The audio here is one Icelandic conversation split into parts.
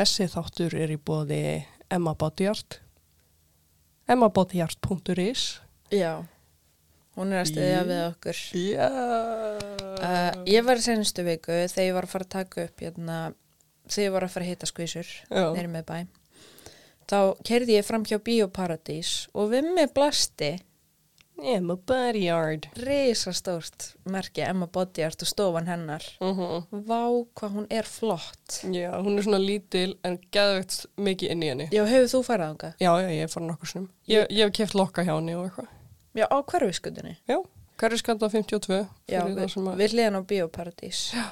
Þessi þáttur er í bóði Emma Bodyart emmabodyart.is Já, hún er að stiðja við okkur. Já Uh, ég var í senustu viku þegar ég var að fara að taka upp hérna, þegar ég var að fara að hita skvísur neyri með bæ. Þá kerði ég fram hjá Bíóparadís og við mig blasti Emma Bodyart risastórt merki Emma Bodyart og stofan hennar. uh -huh. Vá hvað hún er flott. Já, hún er svona lítil en geðvegt mikið inn í henni Já, hefur þú farað ánga? Já, já, ég er farin okkur snum Ég, ég hef keft lokka hjá henni og eitthvað Já, á hverfiskutinni. Já, hverjuskanda 52 Já, við, við hliðan á Bíóparadís. Já.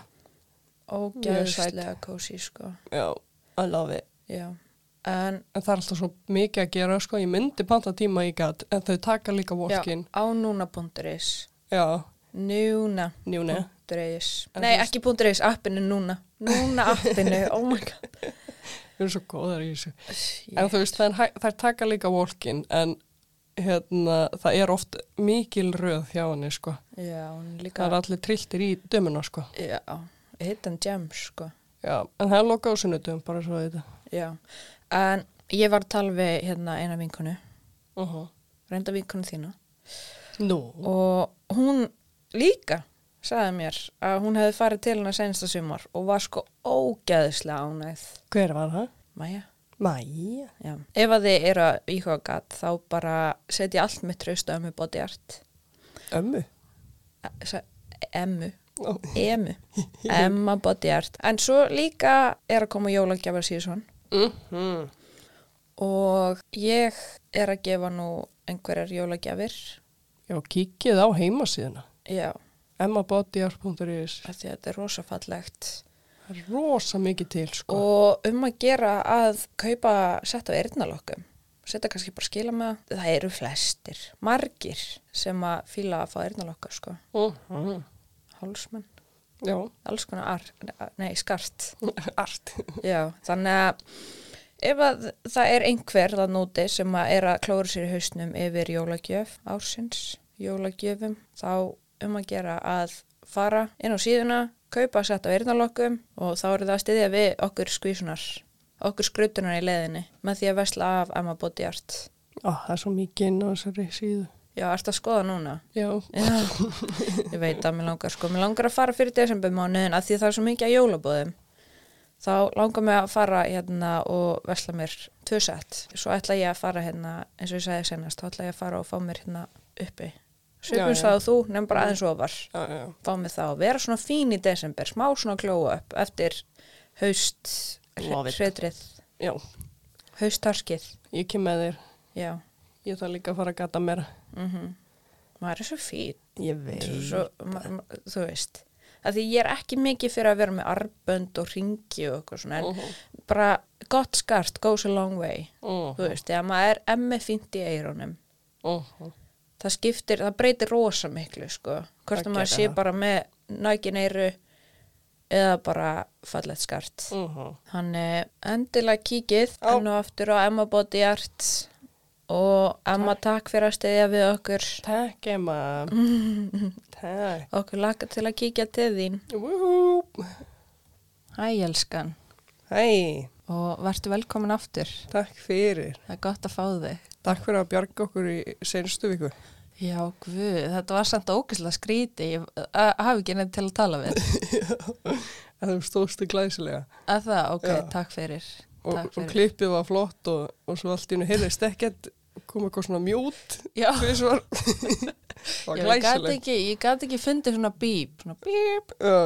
Mjög sæt. Ógæðslega kósi, sko. Já, I love it Já, en En það er alltaf svo mikið að gera, sko, ég myndi panta tíma í gat, en þau taka líka já, walk-in. á núna.is. Já, Núna. Punktur.is En Nei, ekki punktur.is, appinu núna Núna appinu, oh my god Þau eru svo góðar í þessu. En þú veist, hæ- þær taka líka walk-in, en hérna, það er oft mikil röð hjá henni, sko. Já, hún er Það líka er allir trilltir í dömuna, sko. Já, hidden gem, sko Já, en það er lokað á sunnudum, bara svo þetta. Já, en ég var að tala við hérna eina vinkonu Uh -huh. reynda vinkonu þína Nú. og hún líka sagði mér að hún hefði farið til hennar sensta sumar og var sko ógeðislega ánægð Hver var það? Maja Mæja. Já. Ef að þið eru að íhuga gat þá bara setja allt mitt trausta um upp á djart Ömmu. Emmu Ó. Emu, Emma Body Art en svo líka er að koma jólagjafar síðan Mm -hmm. og ég er að gefa nú einhverjar jólagjafir Já, kíkið á heimasíðuna. já, að þetta er rosa fallegt Það er rosa mikið til, sko. og um að gera að kaupa sett á eyrnalokkum setja kannski bara skila með það það eru flestir, margir sem að fíla að fá eyrnalokka sko Uh -huh. hálsmenn, Já, alls konar ar, nei, skart art. Já, þannig að ef að það er einhver það núti sem að er að klóra sér í hausnum yfir jólagjöf ársins, jólagjöfum, þá um að gera að fara inn á síðuna, kaupa sett á eyrnalokkum og þá eru það að styðja við okkur skvísunar, okkur skrutunar í leðinni með því að vesla af Emma Body Art. Ó, það er svo mikið inn á þessari síðu. Já, ertu að skoða núna? Já, Já, ég veit að mér langar sko, mér langar að fara fyrir desembermánuðin að því það er svo mikið að jólabóðum. Þá langar mig að fara hérna og vesla mér tvö sett. Svo ætla ég að fara hérna, eins og ég sagði senast, þá ætla ég að fara og fá mér hérna uppi. Það og þú, nefn bara aðeins ofar. já, já. Fá mig það og vera svona fín í desember, smá svona glóa upp eftir haust hretrið, Já, haustarskið. ég kem með þér. Já, Ég þarf líka að fara að gata meira. mhm. Maður er svo fín. Ég veit. svo, þú veist að því ég er ekki mikið fyrir að vera með arbönd og ringi og eitthvað svona en Uh-huh. bara gott skart goes a long way Uh þú veist, þegar maður er emmi fínt í eironum -huh. það skiptir, það breytir rosa miklu sko, hvort að maður sé það. bara með nækin eiru eða bara fallegt skart Uh -huh. Þannig endilega kíkið enn og aftur á Emma Body Art og Emma takk fyrir að stiðja við okkur Takk, Emma. Takk. okkur laka til að kíkja til þín Woohoo. Hæ, elskan. Hæ, Og verður velkomin aftur. takk fyrir. Það er gott að fá þig. Takk fyrir að bjarga okkur í senstu viku. Já, guð, þetta var samt ógæslega skríti. Ég hafi ekki neitt til að tala við. að þú stóðstu glæsilega. að það, ok, Já. takk fyrir. Og, takk og klippið var flott og, og svo allt í hennu heyrðist ekkert kom eitthvað svona mjút það var ekki, ég gat ekki fundið svona bíp, svona bíp. Já.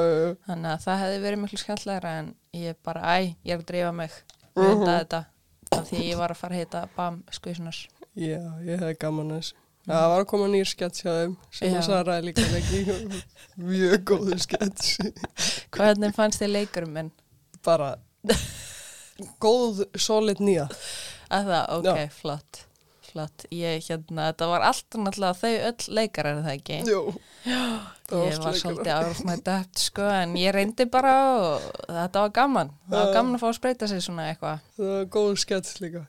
Þannig að það hefði verið miklu skemmtlegra en ég bara, æ, ég er að drífa mig. Mhm. Venda þetta. Af því ég var að fara að heita BAM skvísunar. Já, ég hefði gaman að þessu. Það var að koma nýr skets hjá þeim sem Já. að Sara er líka ekki mjög góður skets. Hvernig fannst þið leikurum minn? Bara góð, solid nýja. Að það, ok, Já. flott. Flott. Ég, hérna, þetta var alltaf náttúrulega þau öll leikarar, er það ekki? Jú. Það Ég var svolítið árfnætt upp sko en ég reyndi bara og þetta var gaman. Það var gaman að fá að spreita sig svona eitthvað. Það var góð skets líka.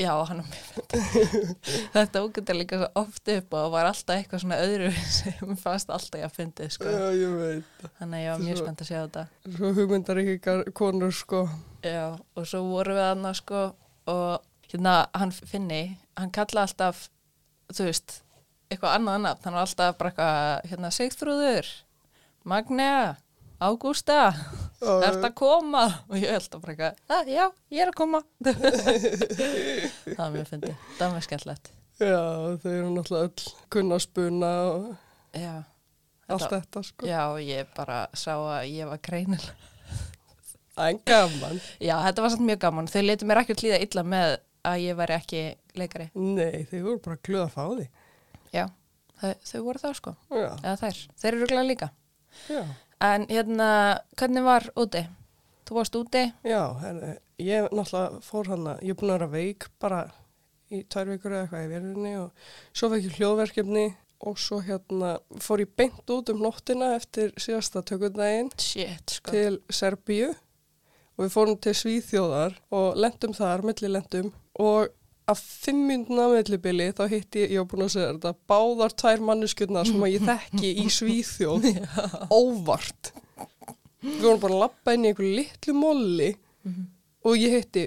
Já, hann er mjög Þetta ógættir líka svo oft upp og var alltaf eitthvað svona öðru sem fannst alltaf ég að fyndið sko. Já, ég veit. Þannig að ég var mjög spennt að sjá þetta. Svo hugmyndar ekki konur sko Já, og svo vorum við aðna sko og hérna hann finni, hann kalla alltaf, þú veist, eitthvað annað nafn, hann var alltaf bara eitthvað, hérna, Sigþrúður, Magnea, Ágústa, Já, ert að koma? Og ég held að bara eitthvað, "Ah, já, ég er að koma. það var mjög fyndið, það var mjög skemmtilegt. Já, þau eru náttúrulega öll kunnaspuna og Já, allt Þetta- þetta sko. já, ég bara sá að ég var greinilega. Það er gaman. Já, þetta var samt mjög gaman. Þau letu mér ekki hlýða illa með að ég væri ekki leikari. Nei, þau voru bara glöð að fá því. Já, þau, þau voru það sko. Já, Eða þær. Þeir eru glæða líka. já, En hérna, hvernig var úti? Þú varst úti? já, herri, ég náttúrulega fór hana, ég er búin að vera veik bara í tvær vikur eða eitthvað í verðinni og svo fekk ég hljóðverkefni og svo hérna fór ég beint út um nóttina eftir síðasta tökundaginn Shit, sko. til Serbíu og við fórum til Svíþjóðar og lendum þar, millilendum og að fimm mynduna millibili þá hitti ég, ég var búin að segja þetta, báðar tvær manneskjurnar sem að ég þekki í Svíþjóð óvart. Við vorum bara að lappa inn í einhverju litlu molli Mhm. og ég hitti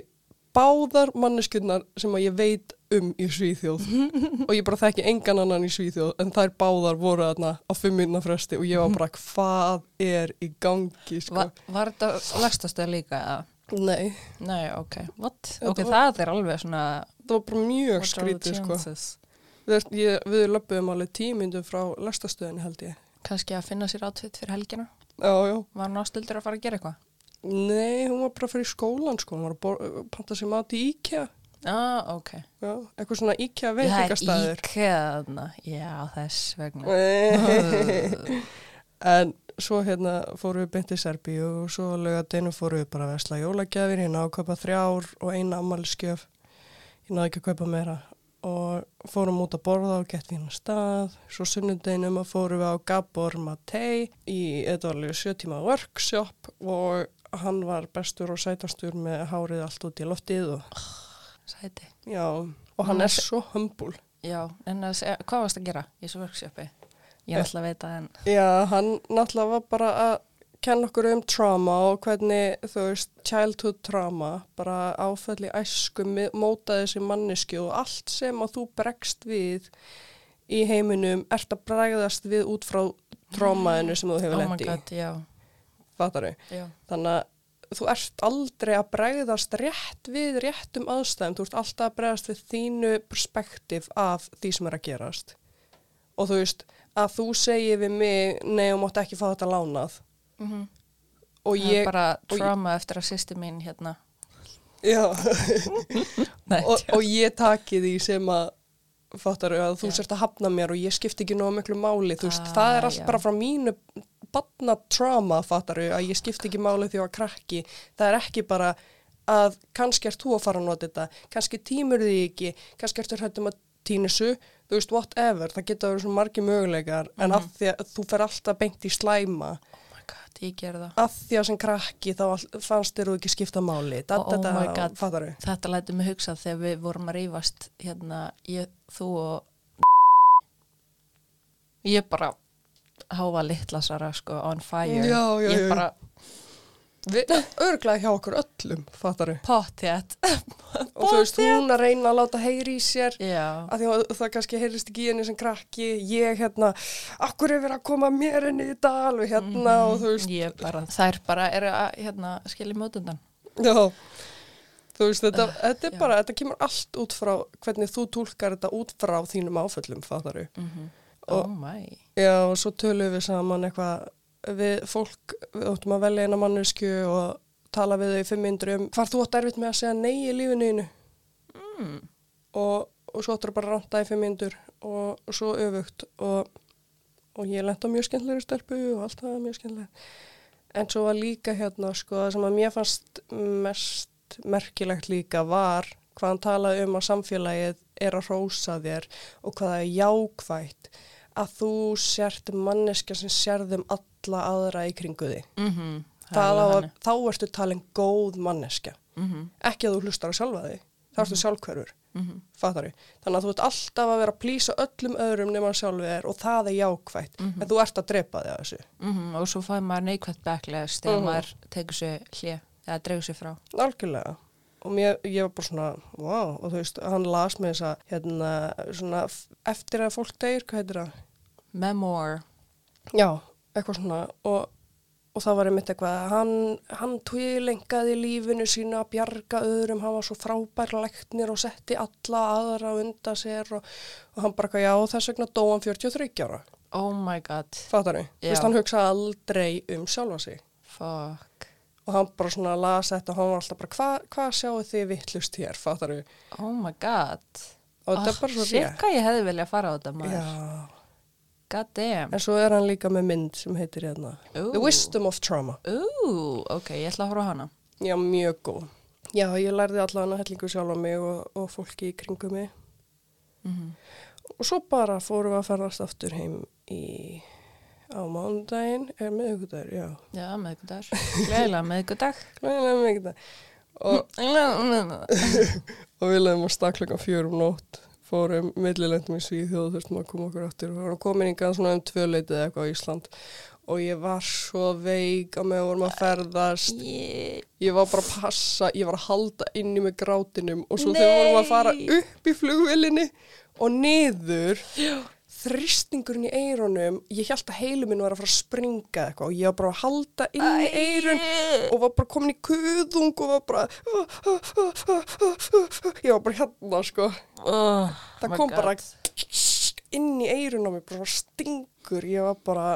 báðar manneskjurnar sem að ég veit um í Svíþjóð og ég bara þekki engan annan í Svíþjóð en þær báðar voru þarna á fimm mynduna fresti og ég var bara hvað er í gangi sko. Va var þetta lagstastöð líka? eða? Nei, Nei, ok. What? Ok, var- það er alveg svona... það var bara mjög skrítið sko. Við, ég, við löpum alveg tímyndu frá lestastöðinni held ég. Kannski að finna sér átfitt fyrir helgina? Já, já. Var hann ástildur að fara að gera eitthvað? Nei, hún var bara fyrir skólan sko, hún var að panta sér mat í IKEA. Ah, ok. Já, eitthvað svona IKEA Það er veitingastæður. íkæðna. Já, þess vegna. en svo hérna fórum við í Serbíu og svo lögadinu fórum við bara að vesla jólagjafir, ég náðu að kaupa þrjár og eina ammaliðskjöf, ég náðu ekki að kaupa meira og fórum út að borða og gett fína stað, svo sunnundeginum að fórum við á Gabor Matei í, þetta var alveg sjö tíma workshop og hann var bestur og sætastur með hárið allt út í loftið og Sæti. já, og hann Hann er svo humble. Já, en að segja, hvað varst að gera í þessu workshopi? Ég er alltaf að veita en... Já, hann náttúrulega var bara að kenna okkur um trauma og hvernig, þú veist, childhood trauma, bara áfæll í æsku, mi- móta þessi mannesku og allt sem að þú bregst við í heiminum, ert að bregðast við út frá trámaðinu sem þú hefur Oh my lent í, já. fattar Já. Þannig að þú ert aldrei að bregðast rétt við réttum aðstæðum, þú ert alltaf að bregðast við þínu perspektíf af því sem er að gerast. Og þú veist, að þú segir við mig, nei, þú mátt ekki fá þetta lánað. Mm Og Það er ég, bara og ég- trauma eftir að sýsti mín hérna. já, og, og ég taki því sem að, fattar að þú Já. sért að hafna mér og ég skipti ekki nóg miklu máli, þú veist, Ah, það er allt já. bara frá mínu batna trauma, fattar að ég skipti ekki máli því að krakki, það er ekki bara að kannski ert þú að fara að nota þetta, kannski tímur því ekki, kannski ertu hrættum að tínusu, þú veist, whatever, það geta verið svona margi möguleikar, en Mhm. að því að þú fer alltaf beint í slæma, oh my god, ég ger það. að því að sem krakki þá fannst þér þú ekki skipta máli, da, Oh da, da, my God. fattar Þetta lætur mig hugsa þegar við vorum að rífast hérna, ég, þú og ég bara háfa litlasara sko on fire. Já, já, ég já. bara örglega hjá okkur öllum, fattar pottjætt. og þú veist, hún að reyna að láta heyri í sér að því að það kannski heyrist ekki í henni sem krakki ég hérna, akkur er verið að koma mér inn í þetta alveg hérna og þú veist, Ég bara, þær bara eru að hérna, skilja mjótundan. já þú veist, þetta, þetta er já. bara þetta kemur allt út frá hvernig þú tólkar þetta út frá þínum áföllum, fattar Mm -hmm. Og- Oh my. Já, og svo tölum við saman eitthvað við fólk, við óttum að velja eina mannesku og tala við þau í fimm myndur um hvar þú átt erfitt með að segja nei í lífinu einu Mm. og, og svo áttur bara að ranta í fimm myndur og, og svo öfugt. Og, og ég lenda mjög skemmtilegri stelpu og allt það mjög skemmtilega en svo var líka hérna sko það sem að mér fannst mest merkilegt líka var hvað hann talaði um að samfélagið er að rósa þér og hvað það er jákvætt að þú sért manneska sem sérðum alla aðra í kringu því. Mm -hmm. Að, þá ertu talin góð manneska. Mm -hmm. Ekki að þú hlustar á sjálfa þig. Þá ertu -hmm. fattar við. Þannig að þú ert alltaf að vera að plýsa öllum öðrum nema sjálfið er og það er jákvætt. Mhm. En þú ert að drepa þig að þessu. og svo fæði maður neikvægt backlash þegar Mhm. maður tekur sér hlið. það dregur sér frá. algjörlega og mér, ég var bara svona, wow og þú veist, hann las með þess að hérna, svona, eftir að fólk deyr, hvað heitir það? Memoir. Já, eitthvað svona og, og það var einmitt eitthvað að hann, hann tvílengaði lífinu sínu að bjarga öðrum, hann var svo frábær læknir og setti alla aðra undan sér og, og hann bara eitthvað, já, þess vegna dó hann 43 ára Oh my god, fattar þau? Þú veist, hann hugsaði aldrei um sjálfa sig fuck. Og hann bara svona las þetta og hann var alltaf bara, hvað hva sjáu þið vittlust hér, fattar þau? Oh my god. Og þetta er bara svo Shit, rétt. hvað ég hefði viljað fara á þetta maður. Já, God damn. en svo er hann líka með mynd sem heitir hérna, Ooh. The Wisdom of Trauma. Ú, ok, ég ætla að horfa hana. Já, mjög góð. Já, ég lærði allan að hellingu sjálf á mig og, og fólki í kringum mig. Mm Og svo bara fórum við að ferðast aftur heim í, á mánudaginn, er miðugudagur, já. Já, meðgudag. Gleðilega meðgudag. Glæðilega mikið það. Og, og við leðum að stakla klokkan fjörum nótt, fórum millilendum í Svíþjóð, þurftum að koma okkur aftur. Við vorum komin yngan svona um tvöleitið eða eitthvað á Ísland og ég var svo veik að með vorum að ferðast. Ég var bara að passa, ég var að halda inni með grátinum og svo þegar við vorum að fara Nei. upp í flugvélinni og niður, þristingurinn í eyrunum, ég held að heilu minn var að fara að springa eitthvað og ég var bara að halda inni í eyrun og var bara komin í kuðung og var bara, ég var bara hérna sko, Oh, það kom God. bara inn í eyrun á mig, bara stingur, ég var bara,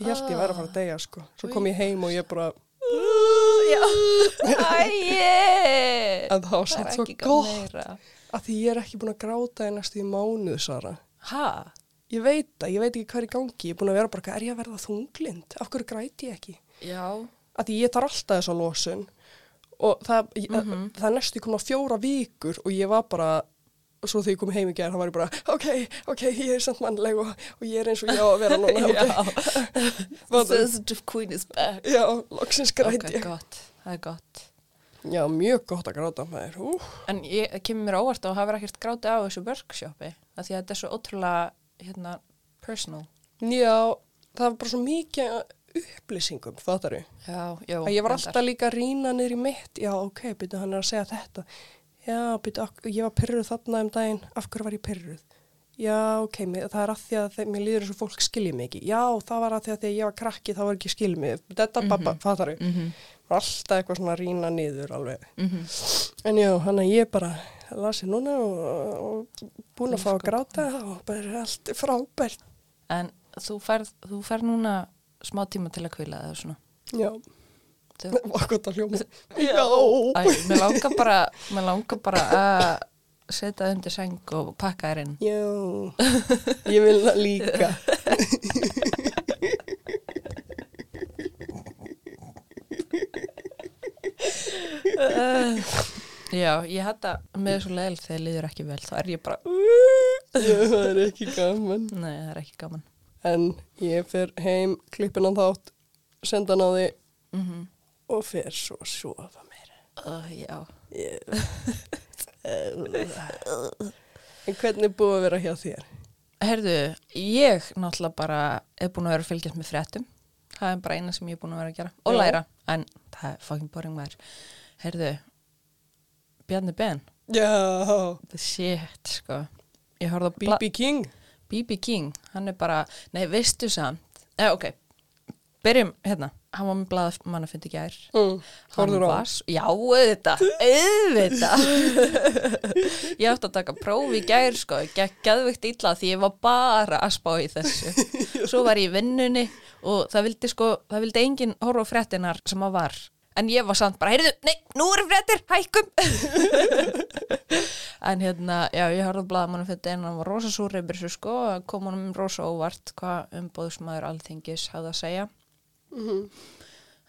ég held ég væri að fara að deyja sko, svo kom ég heim og ég bara, en það var er svo gott. að því ég er ekki búin að gráta næstu í mánuð, Sara. Ha? Ég veit það, ég veit ekki hvað er í gangi, ég er búin að vera bara, "Hvað, er ég að verða þunglind? Hverju græti ég ekki? Já. Að því ég tar alltaf þessa losun og það, ég, Mhm. það er næstu komin á fjóra vikur og ég var bara, svo þegar ég kom heim í gerð, það var ég bara, ok, ok, ég er samt mannleg og, og ég er eins og ég á að vera núna, ok. Sensitive queen is back. Já, loksins græti Ok, ég. gott. Það er gott. Já, mjög gott að gráta þér, ú. En ég það kemur mér óvart að hafa ekkert grátið á þessu workshopi. Það því að þetta er svo ótrúlega, hérna, personal. Já, það var bara svo mikið upplýsingum, fattar ég? Já, já. að ég var alltaf líka að rýna niður í mitt já ok, byrju hann er að segja þetta já, byrju, ég var pyrruð þarna um daginn af hverju var ég pyrruð já, ok, mér, það er að því að mér líður eins og fólk skilji mig ekki já, það var að því að þegar ég var krakki þá var ekki skilji mig þetta, mm. -hmm. fattar ég Mhm, var alltaf eitthvað svona að rýna niður alveg mhm. en já, hann að ég bara lasi núna og, og búin að fá að gráta og bara allt er frábært. En þú ferð, þú ferð núna smá tíma til að kvila eða svona. já, Þú- var gott að hljóma. Æ, mér langar bara, mér langar bara að setja það undir seng og pakka þér inn. Já, ég vil það líka. Já, ég hætta með svo leil þegar liður ekki vel, þá er ég bara, það er ekki gaman. nei, það er ekki gaman. En ég fer heim, klippin á þátt, senda hann á því Mm og fer svo að sofa meira. uh, já, En hvernig er búið að vera hjá þér? Herðu, ég náttúrulega bara er búin að vera að fylgjast með fréttum. Það er bara eina sem ég er búin að vera að gera. Og læra, en það er fucking boring maður. Herðu, Bjarni Ben, Já, shit, sko. B.B. King. B.B. King, hann er bara, nei, veistu samt, eh, ok, byrjum hérna, hann var með blað manna fyndi gær. Mm, Hann Horður á var, já, auðvitað, auðvitað. ég átti að taka próf í gær, sko, gekk geðvikt illa því ég var bara að spá í þessu. Svo var ég í vinnunni og það vildi, sko, það vildi enginn horfa á fréttinar sem að var. En ég var samt bara, heyrðu, nei, nú eru fréttir, hækkum. en hérna, já, ég horfði að blaða mann fyrir en hann var rosa súr yfir þessu, sko, kom hann um rosa óvart hvað umbóðsmaður alþingis hafði að segja Mhm.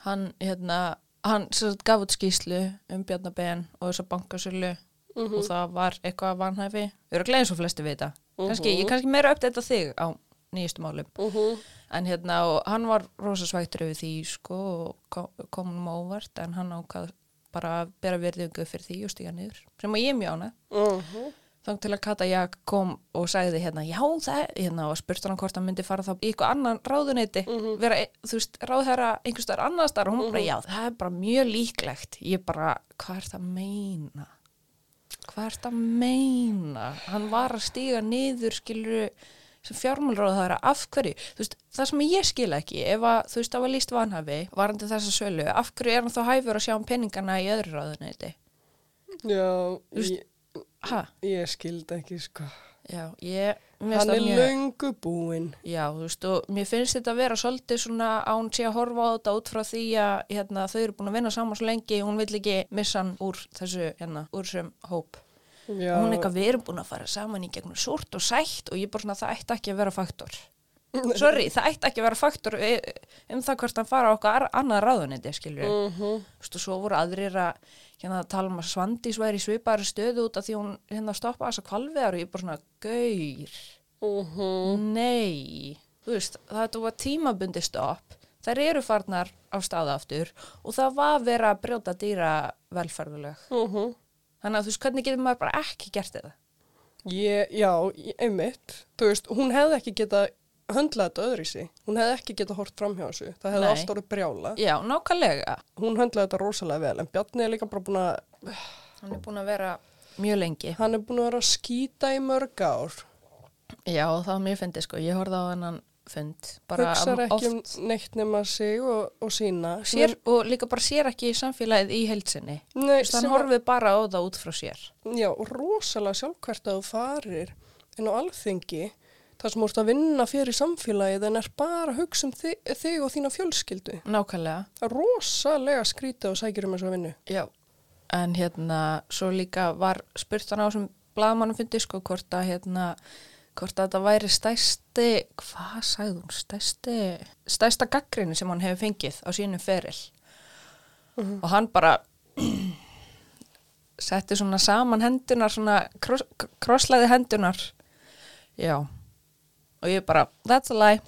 hann hérna hann sagt gaf út skýslu um Bjarnabenn og þessa bankasölu Mhm. og það var eitthvað vanhæfi við erum gleðin svo flesti vita kannski, Mhm. ég er kannski meira uppdætt þig á nýjustu málum Mhm. en hérna og hann var rosa svægtur yfir því sko og kom, kom hann óvart en hann ákvað bara að bera virðingu fyrir því og stíga niður sem að ég mjög ánað Mhm. Þá til að Kata Jak kom og sagði hérna, já það, hérna og spurt hann hvort hann myndi fara þá í eitthvað annan ráðuneyti, vera, e- þú veist, ráðherra einhvers staðar annars staðar og hún bara, já það er bara mjög líklegt. Ég bara, hvað er það að meina? Hvað er það að meina? Hann var að stíga niður, skilur sem fjármálráð það er af hverju þú veist, það sem ég skil ekki ef að, þú veist, það var líst vanhafi varandi þessa sölu, af hverju er hann þá hæfur að sjá um peningana í öðru ráðuneyti Já, veist, ég, ha, ég skildi ekki, sko. já, ég mér finnst Hann það er mjög- löngu búinn. Já, þú veist, og mér finnst þetta að vera svolítið svona að hún sé að horfa á þetta út frá því að hérna, þau eru búin að vinna saman svo lengi, hún vill ekki missa hann úr þessu, hérna, úr þessum hóp. Já, Og hún er eitthvað, við erum búin að fara saman í gegnum súrt og sætt og ég er bara svona, það ætti ekki að vera faktor. Sorry, það ætti ekki að vera faktor eh, um það hvort hann fara okkar annað ráðuniti, skilju. Mhm. Þú veist, og svo voru aðrir að hérna, tala um að Svandís væri í svipaðri stöðu út af því hún hérna stoppa þessa kvalveðar og ég er bara svona, gaur. Mhm. Nei, þú veist, þetta var tímabundi stopp, þær eru farnar á staða aftur og það var verið að brjóta dýra velferðuleg. Mhm. Þannig að þú veist, hvernig getur maður bara ekki gert þetta? Ég, já, einmitt. Þú veist, hún hefði ekki getað höndlað þetta öðru í sig. Hún hefði ekki getað hort fram hjá þessu. Það hefði allt orðið brjála. Já, nákvæmlega. Hún höndlaði þetta rosalega vel, en Bjarni er líka bara búin að, Hann er búin að vera mjög lengi. hann er búin að vera að skýta í mörg ár. Já, það var mjög fyndið sko. Ég horfði á hennan fund. Hugsar ekki um neitt nema sig og, og sína. sem sér, og líka bara sér ekki í samfélagið í heilsinni. Sem horfið bara á það út frá sér. Já, rosalega sjálfkvært að þú farir en á alþingi þar sem þú ert að vinna fyrir samfélagið en er bara að hugsa um þig, þig og þína fjölskyldu. Nákvæmlega. Það er rosalega skrítið og sækir um þessu vinnu. Já. En hérna, svo líka var spurt hann á þessum blaðmannum fyndi sko hvort að hérna, hvort að þetta væri stæsti, hvað sagði hún, stæsti, stæsta gaggrinni sem hann hefur fengið á sínum feril. Og hann bara setti svona saman hendunar, svona kross, krosslæði hendunar. Já. Og ég bara, that's a lie,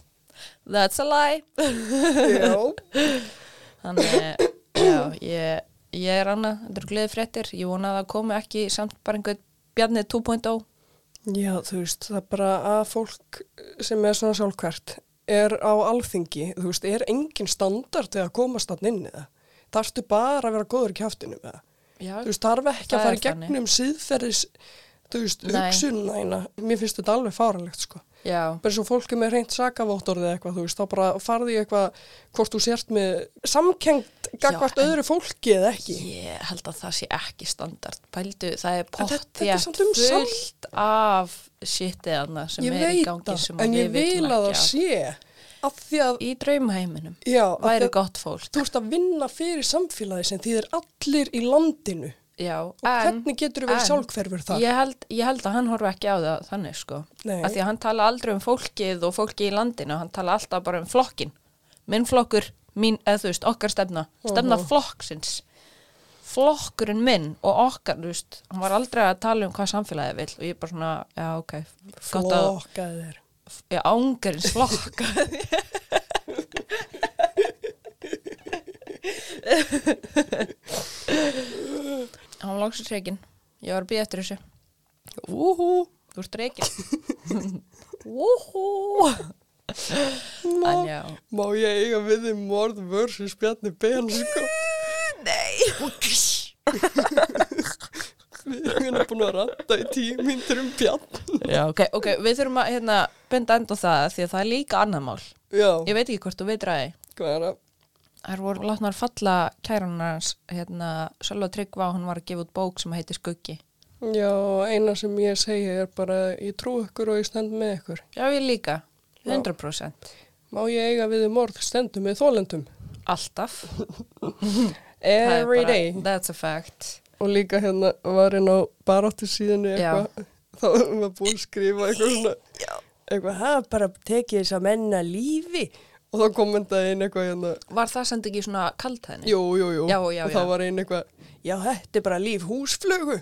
that's a lie. Já. Þannig, já, ég, ég er annað, þetta eru gleði fréttir, ég vona að komi ekki samt bara einhvern bjarnið 2.0. Já, þú veist, það er bara að fólk sem er svona sjálfkvært er á alþingi, þú veist, er engin standard til að komast þann inn í það. Þarftu bara að vera góður í kjáftinu með það. Já, Þú veist, þarf ekki Það að fara í gegnum síðferðis, þú veist, hugsunæna. Mér finnst þetta alveg fáralegt, sko. Já, bara svo fólki með reynt sakavóttorðið eitthvað, þú veist, þá bara farði ég eitthvað hvort þú sért með samkengt gagvart en- öðru fólki eða ekki. ég held að það sé ekki standard. Pældu, það er samt um fullt af shitið annað sem ég er í gangi það, sem en að ég vil vitum að það ekki af. sé af því að, Í draumaheiminum já, væri að gott fólk. þú ert að vinna fyrir samfélagi sem þýðir allir í landinu Já, og en hvernig getur þú verið sjálfhverfur þar? ég held, ég held að hann horfi ekki á það þannig sko. Nei. Af því að hann tala aldrei um fólkið og fólki í landinu, hann tala alltaf bara um flokkin. Minn flokkur, mín, eða þú veist, okkar stefna, stefna Mhm. flokksins. Flokkurinn minn og okkar, þú veist, hann var aldrei að tala um hvað samfélagið vil og ég er bara svona, já ok, gott að, Flokkaði þér. já, ángarins flokkaði. Hann var langsins reikin, ég var að býja eftir þessu. Úhú, Þú ert reikin. Wúhú. En já. má ég eiga við þið morð versus Bjarni Ben, sko? Nei. Við erum búin að ranta í tíu mínútur um Bjarni. Já, ok, ok, við þurfum að hérna, benda enda á það því að það er líka annað mál. Já, Ég veit ekki hvort þú veit ræði. hvað er það? Það voru látnar falla kærunars, hérna, Sölva Tryggva, hún var að gefa út bók sem heitir Skuggi. Já, eina sem ég segi er bara ég trú ykkur og ég stend með ykkur. Já, ég líka. Já. 100%. Má ég eiga við um orð stendum með þólendum? Alltaf. Það er Every bara- day. That's a fact. Og líka hérna var inn á baráttu síðan eitthvað, þá var búin að skrifa eitthvað svona, eitthvað, ha, bara tekið þess að menna lífi. Og þá kommentaði einn eitthvað hérna, Var það samt ekki svona kaltæðni? jú, jú, jú. Já, já, og þá já. var einn eitthvað, já, þetta er bara líf húsflugu.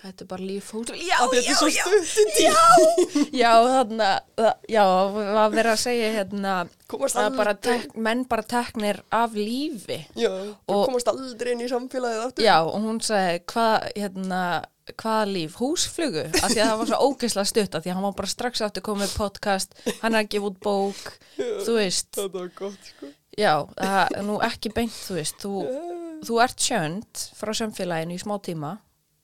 Þetta er bara líf hús. Já, Að er svo stutt í Já, þarna, það- já, að vera að segja hérna, að bara tek, menn bara teknir af lífi. Já, Og- komast aldrei inn í samfélagið aftur. Já, og hún sagði, hvað, hérna, hvaða líf, húsflugu? Af því að það var svo ógeðslega stutt af því að hann var bara strax aftur komið podcast hann er að gefa út bók þú veist, Þetta var gott, sko. já, það er nú ekki beint þú veist, þú, þú ert sjönd frá samfélaginu í smá tíma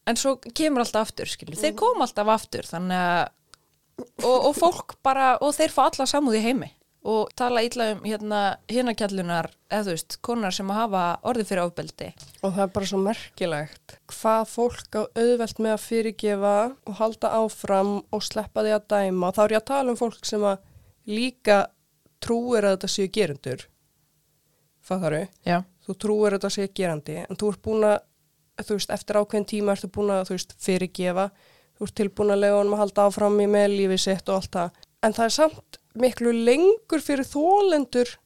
en svo kemur alltaf aftur skilur, þeir koma alltaf aftur þannig að og, og fólk bara, og þeir fá alla samúð í heimi og tala ítla um hérna hinakjallunar, eða þú veist, konar sem að hafa orðið fyrir ofbeldi Og það er bara svo merkilegt hvað fólk á auðvelt með að fyrirgefa og halda áfram og sleppa því að dæma. Þá er ég að tala um fólk sem að líka trúir að þetta séu gerendur. Fattar þau? Já, Þú trúir að þetta séu gerandi en þú ert búin að, þú veist, eftir ákveðin tíma ertu búin að, þú veist, fyrirgefa. Þú ert tilbúin að lega honum að halda áfram í með lífið sitt og allt það. En það er samt miklu lengur fyrir þólendur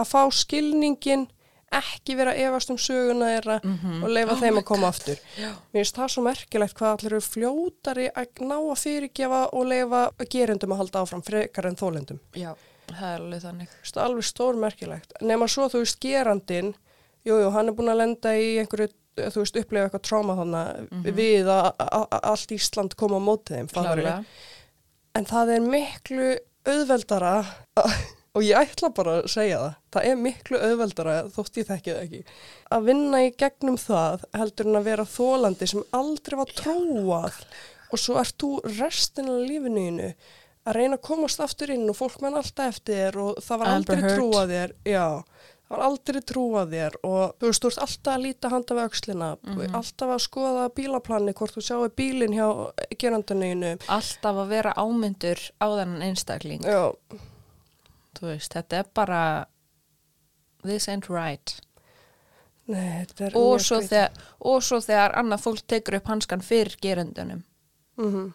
að fá skilningin ekki vera efast um söguna þeirra og leifa Oh þeim að koma God. aftur. já, Mér finnst það svo merkilegt hvað allir eru fljótari að ná að fyrirgefa og leifa gerendum að halda áfram frekar en þólendum. já, það er alveg þannig það alveg stór merkilegt. Nefna svo þú veist gerandin, jú, jú, hann er búin að lenda í einhverju, þú veist, upplefa eitthvað tráma þannig við að að- að allt Ísland koma á mótið þeim. En það er miklu auðveldara og ég ætla bara að segja það. Það er miklu auðveldara þótt ég þekki það ekki. Að vinna í gegnum það heldur en að vera þólandi sem aldrei var trúað og svo ert þú restin af lífinu þínu að reyna að komast aftur inn og fólk menn alltaf eftir og það var Amber aldrei trúað þér. Já, það var aldrei trúað þér og þú veist, þú ert alltaf að líta handa við öxlina, Mhm. alltaf að skoða bílaplani hvort þú sjáu bílinn hjá gerandunniðinu. alltaf að vera ámyndur á þennan einstakling Já, þú veist, þetta er bara this ain't right Nei, þetta er og mjög þegar, og svo þegar annað fólk tekur upp hanskan fyrir gerendunum Mhm.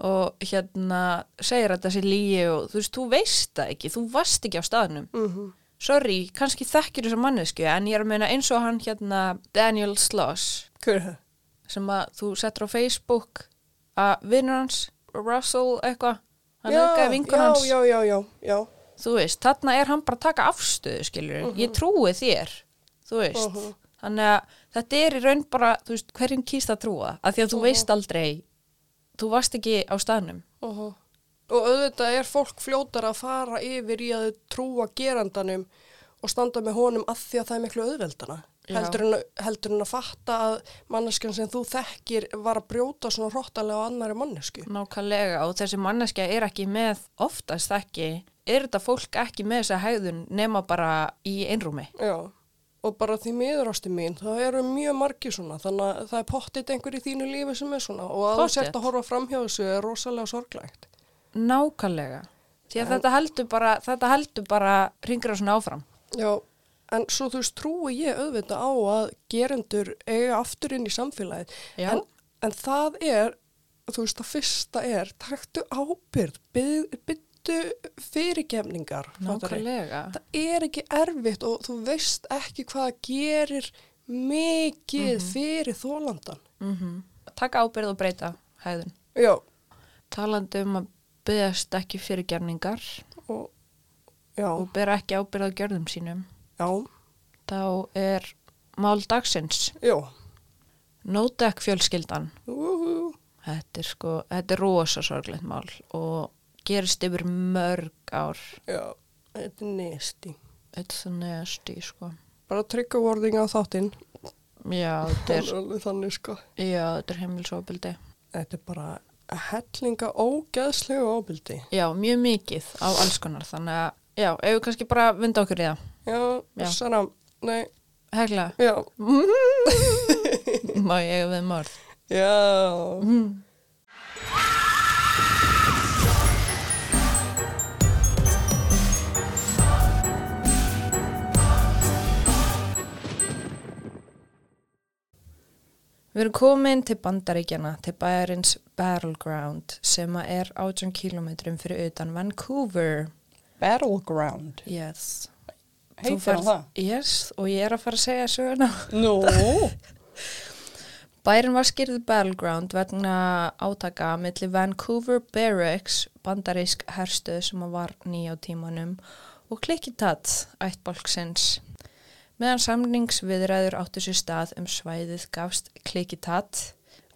og hérna segir að þetta sé lígi og þú veist, þú veist það ekki þú varst ekki á staðnum Mhm. Sorry, kannski þekkir þessa mannesku en ég er að meina eins og hann hérna Daniel Sloss er sem að þú settur á Facebook að vinnur hans Russell eitthvað, hann Já, aukaði vingur hans. Já, já, já, já. þú veist, þarna er hann bara að taka afstöðu skilur, ég trúi þér þú veist, Mhm. þannig að þetta er í raun bara, þú veist, hverjum kýst að trúa af því að þú veist aldrei þú varst ekki á staðnum. Uh Og auðvitað er fólk fljótar að fara yfir í að trúa gerandanum og standa með honum að því að það er miklu auðveldana. Heldur en, heldur en að fatta að manneskjan sem þú þekkir var að brjóta svona hróttalega á annari mannesku. nákvæmlega og þessi manneskja er ekki með oftast ekki, er þetta fólk ekki með þessa hægðun nema bara í einrúmi Já. Og bara því miður ástu mín, það eru mjög margir svona, þannig að það er pottit einhver í þínu lífi sem er svona og að þú sért að horfa fram hjá þessu er rosalega sorglægt. Nákvæmlega því að þetta heldur bara, þetta heldur bara ringra svona áfram Já, en svo þú veist, trúi ég auðvitað á að gerendur eiga aftur inn í samfélagið. En, en það er, þú veist, það fyrsta er, taktu ábyrð, bygg, fyrirgefningar. fattarðu? nákvæmlega Það er ekki erfitt og þú veist ekki hvað gerir mikið fyrir þólandan. mm taka ábyrð og breyta hægðun Já, talandi um að byggast ekki fyrir gerningar og, og bera ekki ábyrð á gjörðum sínum já, þá er mál dagsins. Nótek fjölskyldan Úhú. þetta er sko, þetta er rosa sorglegt mál og gerist yfir mörg ár Já, þetta er nesti. it's a nasty sko Bara trygga vorðinga á þáttinn. já, þetta er, er þannig sko. já, þetta er heimilsofbildi Þetta er bara hellinga ógeðslegu ábyldi. já, mjög mikið á alls konar þannig að, já, ef við kannski bara vinda okkur í það Já, Já. Sara, nei, hegla, já, má ég við morð já. Við erum komin til bandaríkjana, til bæjarins Battleground sem er 18 kilometrum fyrir utan Vancouver. Battleground. Yes. Heitir það? Yes, og ég er að fara að segja söguna. Nú. Bærin var skýrðið Battleground vegna átaka milli Vancouver Barracks, bandarísk herstöð sem var nýja á tímanum, og Klikkitat, ættbólksins. Meðan samningsviðræður áttu sér stað um svæðið gafst Klikkitat,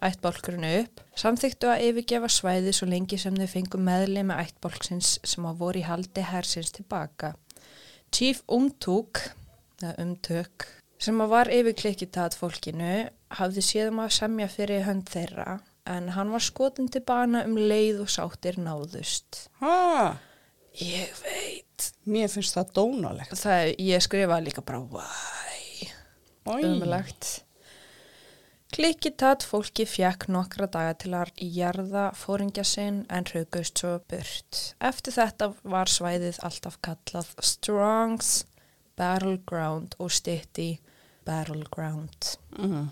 ættbálkurinn upp, samþyktu að yfirgefa svæði svo lengi sem þau fengu meðli með ættbálksins sem að voru í haldi hersins tilbaka. Chief Umtúk, Umtök, sem að var yfirklikkitat fólkinu, hafði séðum að semja fyrir hönd þeirra, en hann var skotin til bana um leið og sáttir náðust. Ha, Ég veit. mér finnst það dónalegt. Það, ég skrifaði líka bara? Oj. Umlegt. Klikkitat fólki fjekk nokkra daga til að jarða fóringja sinn en hraugust svo burt. Eftir þetta var svæðið alltaf kallað Strongs Battleground og stytti Battleground. Mm.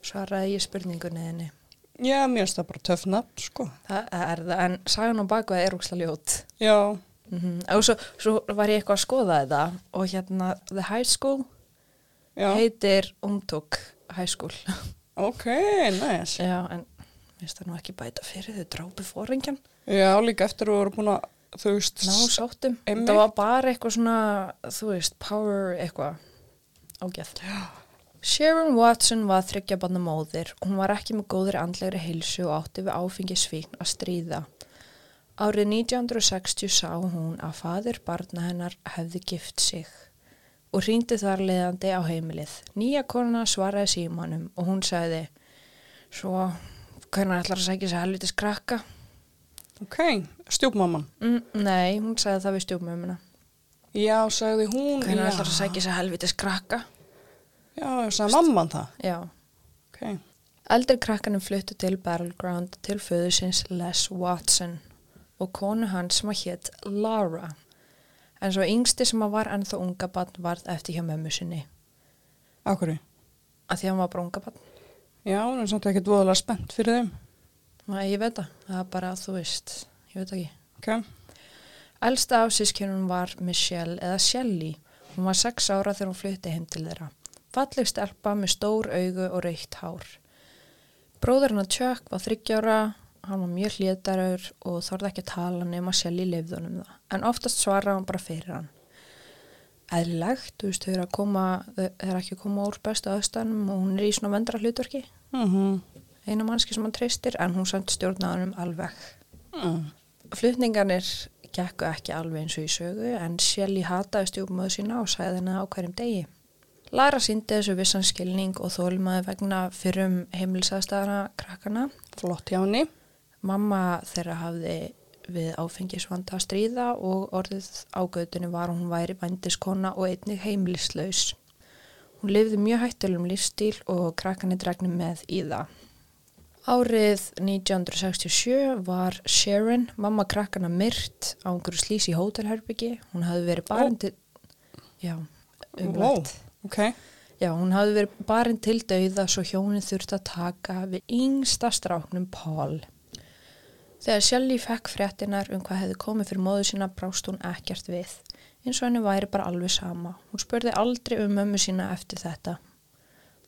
Svaraði ég spurningunni henni. Já, mér finnst það bara töff nafn, sko. Það er það, en sagan á bakvað er úksla ljót. Já, Mm Og svo, svo var ég eitthvað að skoða þetta og hérna The High School já, heitir Umtuk High School. ok, næs. Já, en mér finnst það nú ekki bæta fyrir þau drápi fóringjan. Já, líka eftir að þú voru búin að, þú veist, Ná, sáttum. Einmitt. Það var bara eitthvað svona, þú veist, power eitthvað ágæð. Sharon Watson var þryggjabanna móðir. Hún var ekki með góðri andlegri heilsu og átti við áfengisvíkn að stríða. Árið 1960 sá hún að fadir barna hennar hefði gift sig og hrýndi þar leiðandi á heimilið. Nýja konuna svaraði símanum og hún sagði, svo, hvernig ætlar að segja sér helvitis krakka? ok, stjúpmamman. Mm, nei, hún sagði það við stjúpmömmuna. Já, sagði hún, Hvernig ætlar að segja sér helvitis krakka? Já, sagði mamman það. Já. Ok, Eldri krakkanum fluttu til Battleground til föðusins Les Watson og konu hans sem að hétt Laura. En svo yngsti sem að var ennþá unga barn varð eftir hjá mömmu sinni. akkurri. Að því að hann var bara unga barn. Já, hún er samt ekkert voðalega spennt fyrir þeim. Nei, ég veit það. Það er bara að þú veist. Ég veit ekki. Ok, Elsta af sískjörnum var Michelle eða Shelly. Hún var sex ára þegar hún flutti heim til þeirra. Falleg stelpa með stór augu og raukt hár. Bróður hennar Chuck var þryggjára, hann var mjög hlétarur og þorði ekki að tala nema Shelly lifði honum það. En oftast svaraði hann bara fyrir hann. Eðlilegt, þú veist, þau eru að koma, þau eru ekki að koma úr bestu aðstæðanum og hún er í svona vendra hlutverki. mhm, Eina mannski sem hann treystir en hún samt stjórnaði hann alveg. mm. Flutningarnir gekku ekki alveg eins og í sögu en Shelly hataði stjúpmöðu sína og sagði henni á hverjum degi. Lara síndi þessu vissan skilning og þólmaði vegna fyrrum heimilisaðstæðana krakkana. flott hjá henni. Mamma þeirra hafði við áfengisvanda að stríða og orðið ágöðunni var hún væri vændiskona og einnig heimilislaus. Hún lifði mjög hættilum lífstíl og krakkanir dregnum með í það. Árið 1967 var Sharon, mamma krakkana myrt á einhverju slís í hótelherbyggi. Hún hafði verið barinn til... Já, umlegt. Ok, Já, hún hafði verið barinn til dauða svo hjónin þurfti að taka við yngsta stráknum Paul. Þegar Shelly fekk fréttinar um hvað hefði komið fyrir móðu sína brást hún ekkert við. Eins og henni væri bara alveg sama. Hún spurði aldrei um mömmu sína eftir þetta.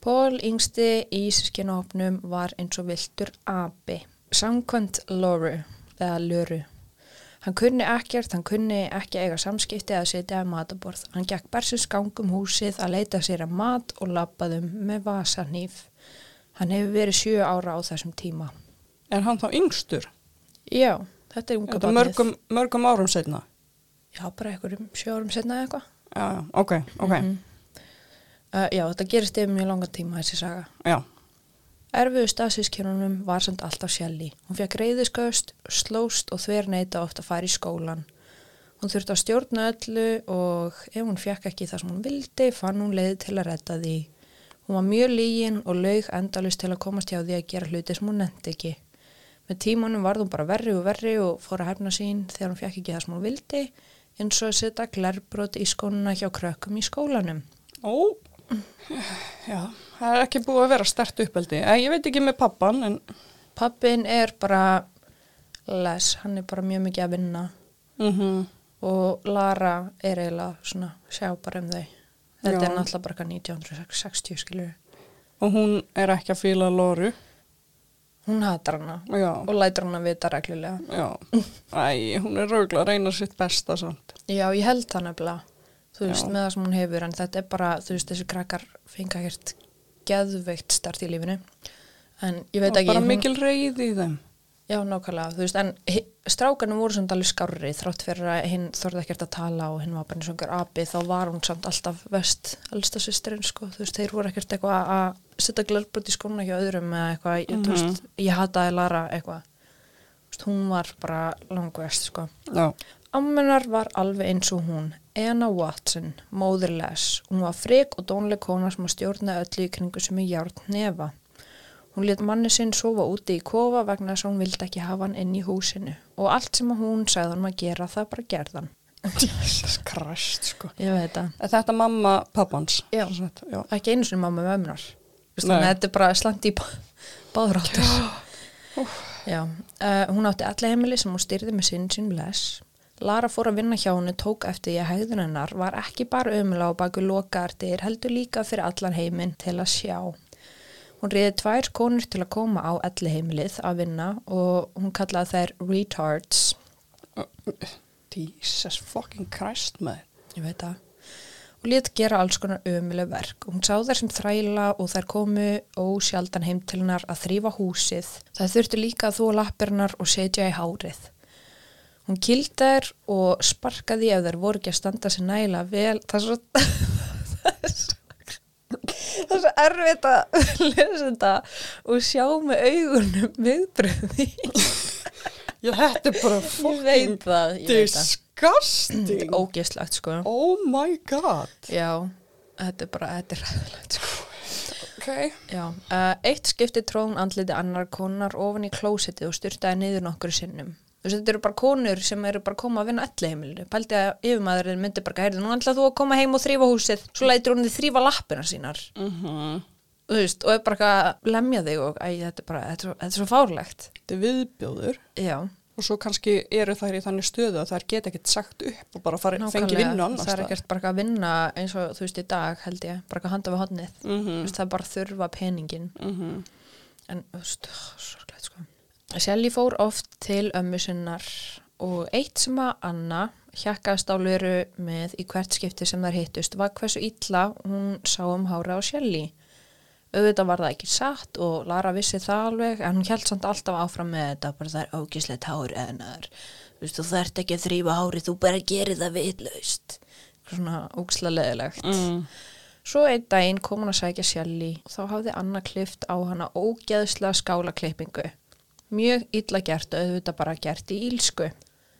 Paul yngsti í sískinahopnum var eins og viltur api. Samkvæmt Loru, eða Löru. Hann kunni ekkert, hann kunni ekki eiga samskipti að setja að mataborð. Hann gekk bersins gangum húsið að leita sér að mat og labbaðum með vasanýf. Hann hefur verið sjö ára á þessum tíma. er hann þá yngstur? Já, þetta er unga barnið. mörgum, mörgum árum setna? Já, bara einhverjum sjö árum setna eða eitthvað. Já, ok, ok, Mhm. Uh, já, þetta gerist yfir mjög langan tíma þessi saga. já. Erfiðu stafsískjörnunum var samt alltaf Shelly. Hún fekk reyðisköst, slóst og þver neita ofta að fara í skólan. Hún þurfti að stjórna öllu og ef hún fekk ekki það sem hún vildi, fann hún leið til að redda því. Hún var mjög lígin og laug endalust til að komast hjá því að gera hluti sem hún nefndi ekki. Með tímanum varð hún bara verri og verri og fór að hefna sín þegar hún fekk ekki það sem hún vildi, eins og að setja glerbrot í skónuna hjá krökkum í skólanum. Ó, já, það er ekki búið að vera stert uppeldi. Eh, Ég veit ekki með pappan, en... Pappin er bara les, hann er bara mjög mikið að vinna Mm og Lara er eiginlega svona sjá bara um þau. Þetta Já. er náttúrulega bara eitthvað 1960 skilur. Og hún er ekki að fíla Lóru. Hún hatar hana Já, og lætur hana vita reglulega. já. Æ, hún er raugla að reyna sitt besta samt. Já, ég held það nefnilega. Þú veist, Já. með það sem hún hefur, en þetta er bara, þú veist, þessi krakkar fengi ekkert geðveikt start í lífinu. en ég veit ekki bara hún- mikil reyði í þeim. Já, nákvæmlega, þú veist, en strákanum voru samt alveg skárri þrátt fyrir að hinn þorði ekkert að tala og hinn var bara eins og einhver api, þá var hún samt alltaf vest, elsta sýstirinn, sko, þú veist, þeir voru ekkert eitthvað að setja glerbrot í skóna hjá öðrum eða eitthvað, ég, þú veist, ég hataði Lara eitthvað, þú veist, hún var bara langvest, sko. Já. Ammenar var alveg eins og hún, Anna Watson, móðir Les. Hún var frik og dónleg kona sem að stjórna öllu í kringu sem er járn nefa. Hún let manni sinn sofa úti í kofa vegna þess að hún vildi ekki hafa hann inn í húsinu. Og allt sem hún sagði hann að gera, það bara gerðan. Jesus Christ, sko. Ég veit það. Er þetta mamma pappans? Já. Já. Ekki einu sinni mamma með að þetta er bara slant í bá- báður áttur. Já, uh, hún átti allir heimili sem hún styrði með sinn sín Les. Lara fór að vinna hjá henni tók eftir hægðun hennar var ekki bara ömulega á baku lokaartir, heldur líka fyrir allan heiminn til að sjá. Hún reyði tvær konur til að koma á elli heimilið að vinna og hún kallaði þær retards. Jesus fucking Christ, maður. Ég veit það. Og lét gera alls konar ömuleg verk. Hún sá þær sem þræla og þær komu ósjaldan heim til hennar að þrýfa húsið. Það þurfti líka að þúa lappirnar og setja í hárið. Hún kildi þær og sparkaði ef þær voru ekki að standa sér nægilega vel. Það er svo, það er svo, það er svo erfitt að lesa þetta og sjá með augunum viðbröði. Bara Ég ég veit það. disgusting. Ógeslagt sko. Oh my god. Já, þetta er bara, þetta er ræðilegt sko. Ok. Já, uh, eitt skipti tróðun andliti annar konar ofan í klósetti og styrtaði niður nokkur sinnum. Þú veist, þetta eru bara konur sem eru bara að koma að vinna allir heimilinu. Pældi að yfirmaðurinn myndi bara, heyrðu, nú ætlaðu þú að koma heim og þrýfa húsið. Svo lætur hún þið þrýfa lappina sínar. Mm Þú veist, og er bara að lemja þig og, æ, þetta er bara, þetta er þetta er svo fárlegt. Þetta er viðbjóður. Já, Og svo kannski eru þær í þannig stöðu að þær geta ekkert sagt upp og bara fari, fengi vinnu annars Það er ekkert bara að vinna eins og þú veist í dag, held ég, bara að handa við hodnið. Þú veist, það er bara að þurfa peningin. -hmm. En, þú veist, sorglega, sko. Shelly fór oft til ömmu sinnar og eitt sem að Anna hjakkast á löru með í hvert skipti sem þær hittust var hversu illa hún sá um hára á Shelly. Auðvitað var það ekki satt og Lara vissi það alveg en hún held samt alltaf áfram með þetta bara það er ógislegt hár eðnar. Þú veist, þú þarft ekki að þrýfa hárið, þú bara gerir það vitlaust. Svona ógislega leðilegt. mm. Svo einn daginn kom hún að sækja Shelly og þá hafði Anna klift á hana ógeðslega skálaklippingu. Mjög illa gert og auðvitað bara gert í ílsku.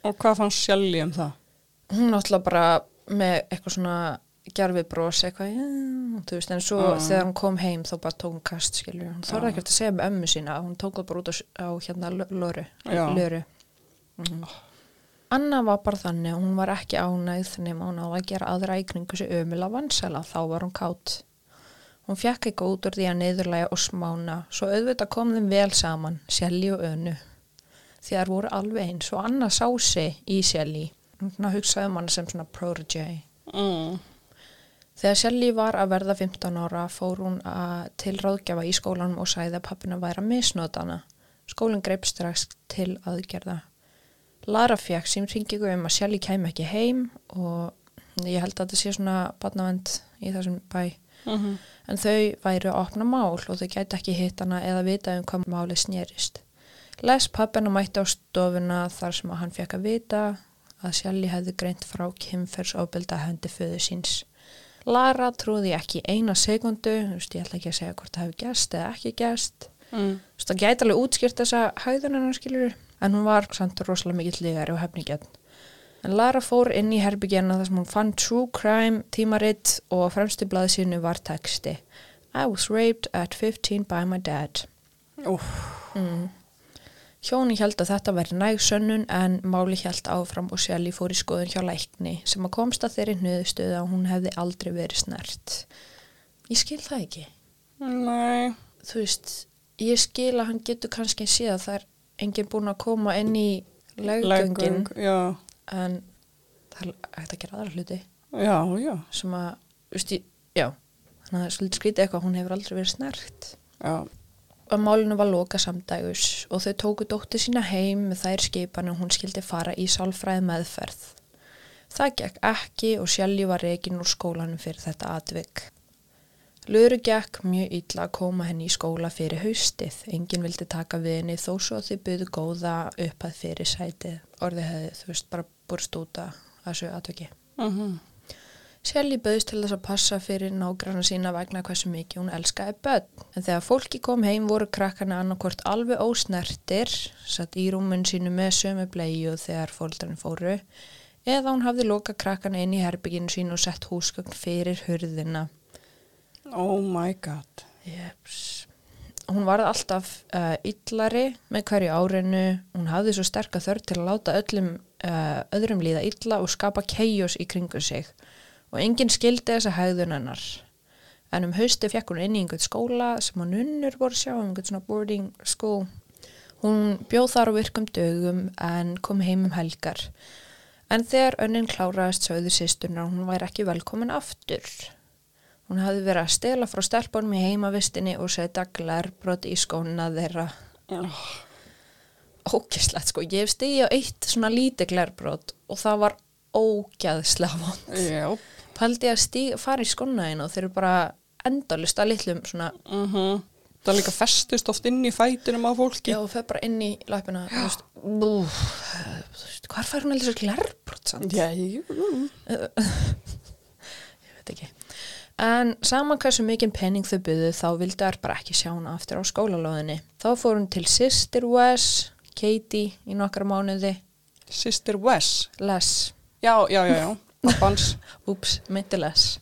Og hvað fannst Shelly um það? Hún náttúrulega bara með eitthvað svona gerfi bros eitthvað, þú veist, en svo Ah. þegar hún kom heim þá bara tók hún kast, skilju. Hún þorði Ah. ekkert að segja með ömmu sína, hún tók það bara út á, á hérna lö- lóru, Já. löru. Mhm. Anna var bara þannig, hún var ekki ánægð nema hún á að gera aðra í kringu sig ömula vansala, þá var hún kátt. Hún fekk ekki út úr því að niðurlæga og smána, svo auðvitað kom þeim vel saman, Sjelli og Önu. Þær voru alveg eins og Anna sá sig í Sjelli. Hún hugsaði um hann sem svona protege. Mm. Þegar Shelly var að verða 15 ára fór hún að til ráðgjafa í skólanum og sagði að pappina væri að misnota hana. Skólinn greip strax til aðgerða. Lara fekk símringingu um að Shelly kæmi ekki heim og ég held að þetta sé svona badnavend í þessum bæ. Mm En þau væru að opna mál og þau gæti ekki hitt hana eða vita um hvað máli snerist. Les pappina mætti á stofuna þar sem að hann fekk að vita að Shelly hefði greint frá kynferðsofbelda hendi föðu síns. Lara trúði ekki eina veist, ég ætla ekki að segja hvort það hefði gæst eða ekki gæst. Mm. Það gæti alveg útskýrt þessa hæðun hennar skilur, en hún var samt rosalega mikill lígari og hefnigjarn. En Lara fór inn í herbygjana þar sem hún fann True Crime tímaritt og fremstu blaði sínu var texti I was raped at 15 by my dad. Úf, Mm. Hjóni held að þetta væri næg sönnun en máli held áfram og Shelly fór í skoðun hjá lækni sem að komst að þeirri hnöðustöðu að hún hefði aldrei verið snert. Ég skil það ekki. nei. Þú veist, ég skil að hann getur kannski það er enginn búin að koma inn í leggöngin Leggöng, Já, en það hægt að gera aðra hluti já, já. sem að, veist, ég, já, þannig að það er svolítið skrítið eitthvað, hún hefur aldrei verið snert. Já, að málinu var loka samdægus og þau tóku dóttir sína heim með þær skipan og hún skildi fara í sálfræði meðferð. Það gekk ekki og Shelly var reygin úr skólanum fyrir þetta atvik. Luru gekk mjög illa að koma henni í skóla fyrir haustið. Engin vildi taka við henni þó svo að þau byggðu góða upp að fyrir sætið. Orðið hefði, þú veist, bara burst út að þessu atveki. Mhm. Shelly bauðist til þess að passa fyrir nágranna sína vegna hversu mikið hún elskaði börn. En þegar fólki kom heim voru krakkana annarkvort alveg ósnertir, satt í rúmun sínu með sömu bleiðu þegar fólkarinn fóru, eða hún hafði loka krakkana inn í herbygginu sínu og sett húsgögn fyrir hurðina. Oh my god. Jeps. Hún varð alltaf uh, illari með hverju árinu. Hún hafði svo sterka þörf til að láta öllum uh, öðrum líða illa og skapa keios í kringu sig. Og enginn skildi þessa hægðun hennar. En um hausti fekk hún inn í einhvern skóla sem hún unnur voru sjá, um einhvern svona boarding school. Hún bjóð þar á virkum dögum en kom heim um helgar. En þegar önnin kláraðist sögðu sýsturnar hún væri ekki velkomin aftur. Hún hafði verið að stela frá stelpunum í heimavistinni og setja glærbrot í skóna þeirra. Ógæslegt sko, ég hef stigið á eitt svona lítið glærbrot og það var ógæðslega vond. Já. Paldi að stíg, fara í skóna einu og þeir eru bara endalist að litlum svona, Mhm. Það líka festist oft inn í fætinum á fólki. já, og þau bara inn í læpina, þú veist, bú, þú veist, hvar fær hún allir svo glærbrot samt? Já, jú. Ég veit ekki. En saman hversu mikinn penning þau byggðu þá vildu þær bara ekki sjá hana aftur á skólalóðinni. Þá fór hún til Sister Wes, Katie í nokkra mánuði, Sister Wes. Les, Já, já, já, já. Pappans. úps, myndi Les.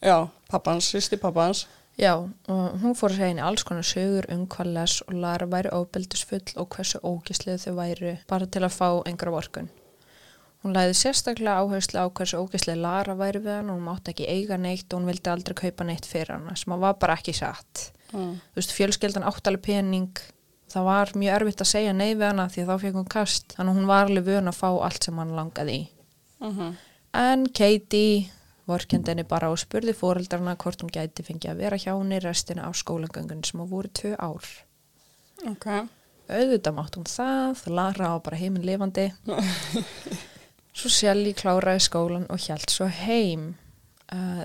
Já, pappans, sýsti pappans. Já, og hún fór að segja henni alls konar sögur um hvað Les og Lara væri óbyldisfull og hversu ógislið þau væri bara til að fá einhverja vorkun. Hún læði sérstaklega áherslu á hversu ógislið Lara væri við hann og hún mátti ekki eiga neitt og hún vildi aldrei kaupa neitt fyrir hana sem að var bara ekki satt. Mm. þú veist, fjölskeldan áttalega pening það var mjög erfitt að segja nei við hana því að þá fekk hún kast þannig að hún var alveg vön að fá allt sem hann langaði í Mhm. en Katie vorkendi henni bara og spurði fóreldrarna hvort hún gæti fengið að vera hjá henni restina á skólagöngun sem að voru tvö ár Ok. auðvitað mátt hún það Lara á bara heiminn lifandi svo Shelly kláraði skólan og hjælt svo heim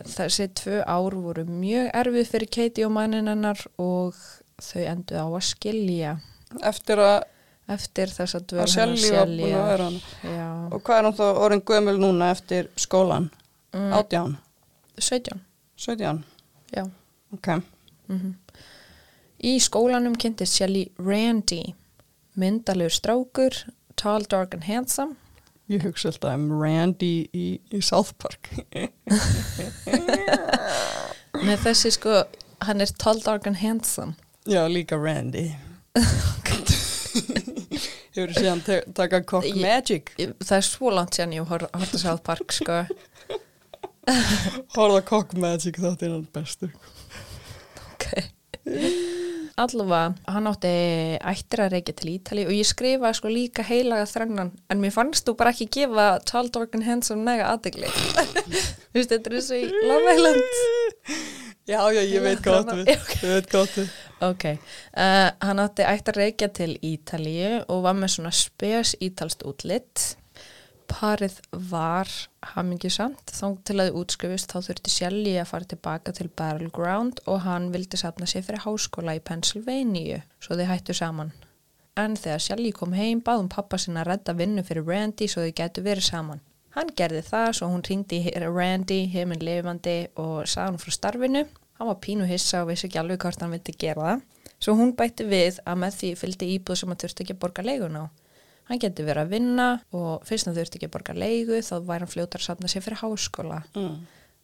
þessi tvö ár voru mjög erfið fyrir Katie og mannin hennar og þau endu á að skilja Eftir að, eftir þess að að dvöl Shelly var búin að vera hann. já, Og hvað er hann þá orðin gömul núna eftir skólan? Mm. Átján? 17 17? já Ok. mm Í skólanum kynntist Shelly Randy, myndalegur strákur, tall, dark and handsome. Ég hugsa alltaf um Randy í, í South Park. Nei, þessi sko, hann er tall, dark and handsome. Já, líka Randy. Hefur síðan te- taka Cock Ég- Magic. Ég- Það er svo langt síðan ég horf að South Park, sko. Horða Cock Magic þátt er hann bestur. Ok. Allavega, hann átti ættir að reykja til Ítali og ég skrifaði sko líka heilaga þrennan en mér fannst þú bara ekki gefa Dark and Handsome nega aðdegli. Þú veist, þetta er eins og í Love Island. Já, já, ég veit gott. Ég veit gott. Ok, uh, hann átti ætti að reykja til Ítalíu og var með svona spes ítalst útlitt. Parið var hamingisamt, þá til að þið útskrifist þá þurfti Shelly að fara tilbaka til Battleground og hann vildi safna sér fyrir háskóla í Pennsylvania, svo þið hættu saman. En þegar Shelly kom heim báðum pappa sinna að redda vinnu fyrir Randy svo þau gætu verið saman. Hann gerði það svo hún ringdi Randy, heiminn lifandi og sagði hann frá starfinu. Hann var pínu hissa og vissi ekki alveg hvort hann vildi gera það. Svo hún bætti við að með því fylgdi íbúð sem hann þurfti ekki að borga leigun á. Hann geti verið að vinna og fyrst hann þurfti ekki að borga leigu þá væri hann fljótar að safna sér fyrir háskóla. Mm.